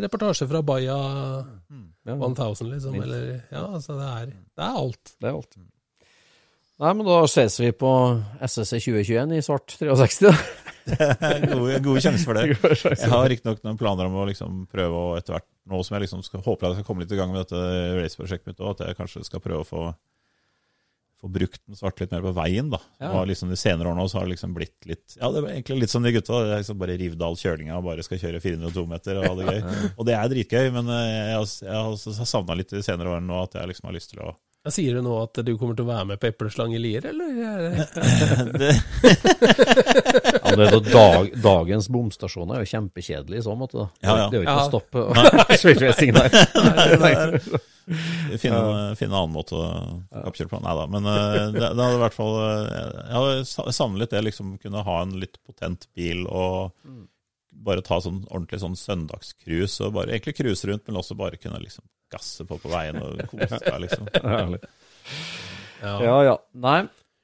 reportasje fra Baja ja. 1000, liksom. Minst. Eller, ja, altså det er, det er alt. Det er alt. Nei, men da ses vi på SSC 2021 i svart 63, da. gode, gode sjanser for det. Jeg har riktignok noen planer om å liksom prøve å etter hvert, nå som jeg liksom skal, håper jeg skal komme litt i gang med dette raceprosjektet mitt òg, at jeg kanskje skal prøve å få, få brukt den svarte litt mer på veien. da. Ja. Og liksom De senere årene så har det liksom blitt litt Ja, det var egentlig litt som de gutta. Det er liksom bare rive all kjølinga og bare skal kjøre 402 meter og ha det gøy. Og det er dritgøy, men eh, jeg har, jeg har savna litt de senere årene nå at jeg liksom har lyst til å Ja, Sier du nå at du kommer til å være med på Epleslang i Lier, eller? er Ja, det er da dag, dagens bomstasjoner er jo kjempekjedelig i så måte. da. Ja, ja. Det er jo ikke Ja. å stoppe der. Finne, finne en annen måte å oppkjøre på. Nei da, men eh, det, det hadde i hvert fall eh, Jeg hadde savnet litt det, liksom kunne ha en litt potent bil og bare ta sånn ordentlig sånn søndagscruise og bare egentlig cruise rundt, men også bare kunne liksom gasse på på veien og kose seg, liksom. Ja. Ja, ja. Nei,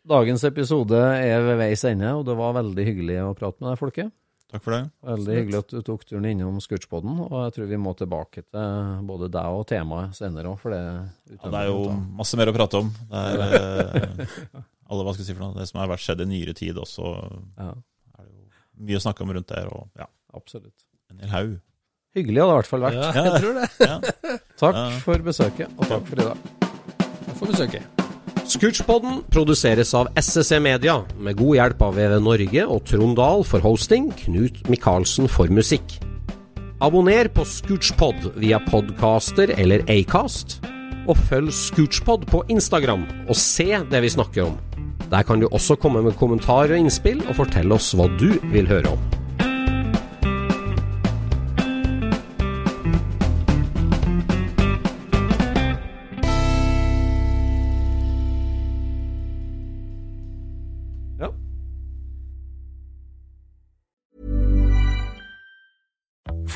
dagens episode er ved veis ende, og det var veldig hyggelig å prate med deg, folket. Takk for det. Veldig hyggelig at du tok turen innom Scootspoden, og jeg tror vi må tilbake til både deg og temaet senere òg, for det Ja, det er jo masse mer å prate om. Det er eh, alle, hva skal jeg si for noe, det som har vært skjedd i nyere tid også, Ja, er det jo mye å snakke om rundt der, og ja, absolutt. en hel haug. Hyggelig hadde det i hvert fall vært. Ja, jeg tror det. Ja. Takk Ja. for besøket, og takk for i dag. Takk for besøket. Scootchpoden produseres av SSC Media, med god hjelp av VV Norge og Trond Dahl for hosting, Knut Micaelsen for musikk. Abonner på Scootchpod via podcaster eller Acast, og følg Scootchpod på Instagram og se det vi snakker om. Der kan du også komme med kommentarer og innspill, og fortelle oss hva du vil høre om.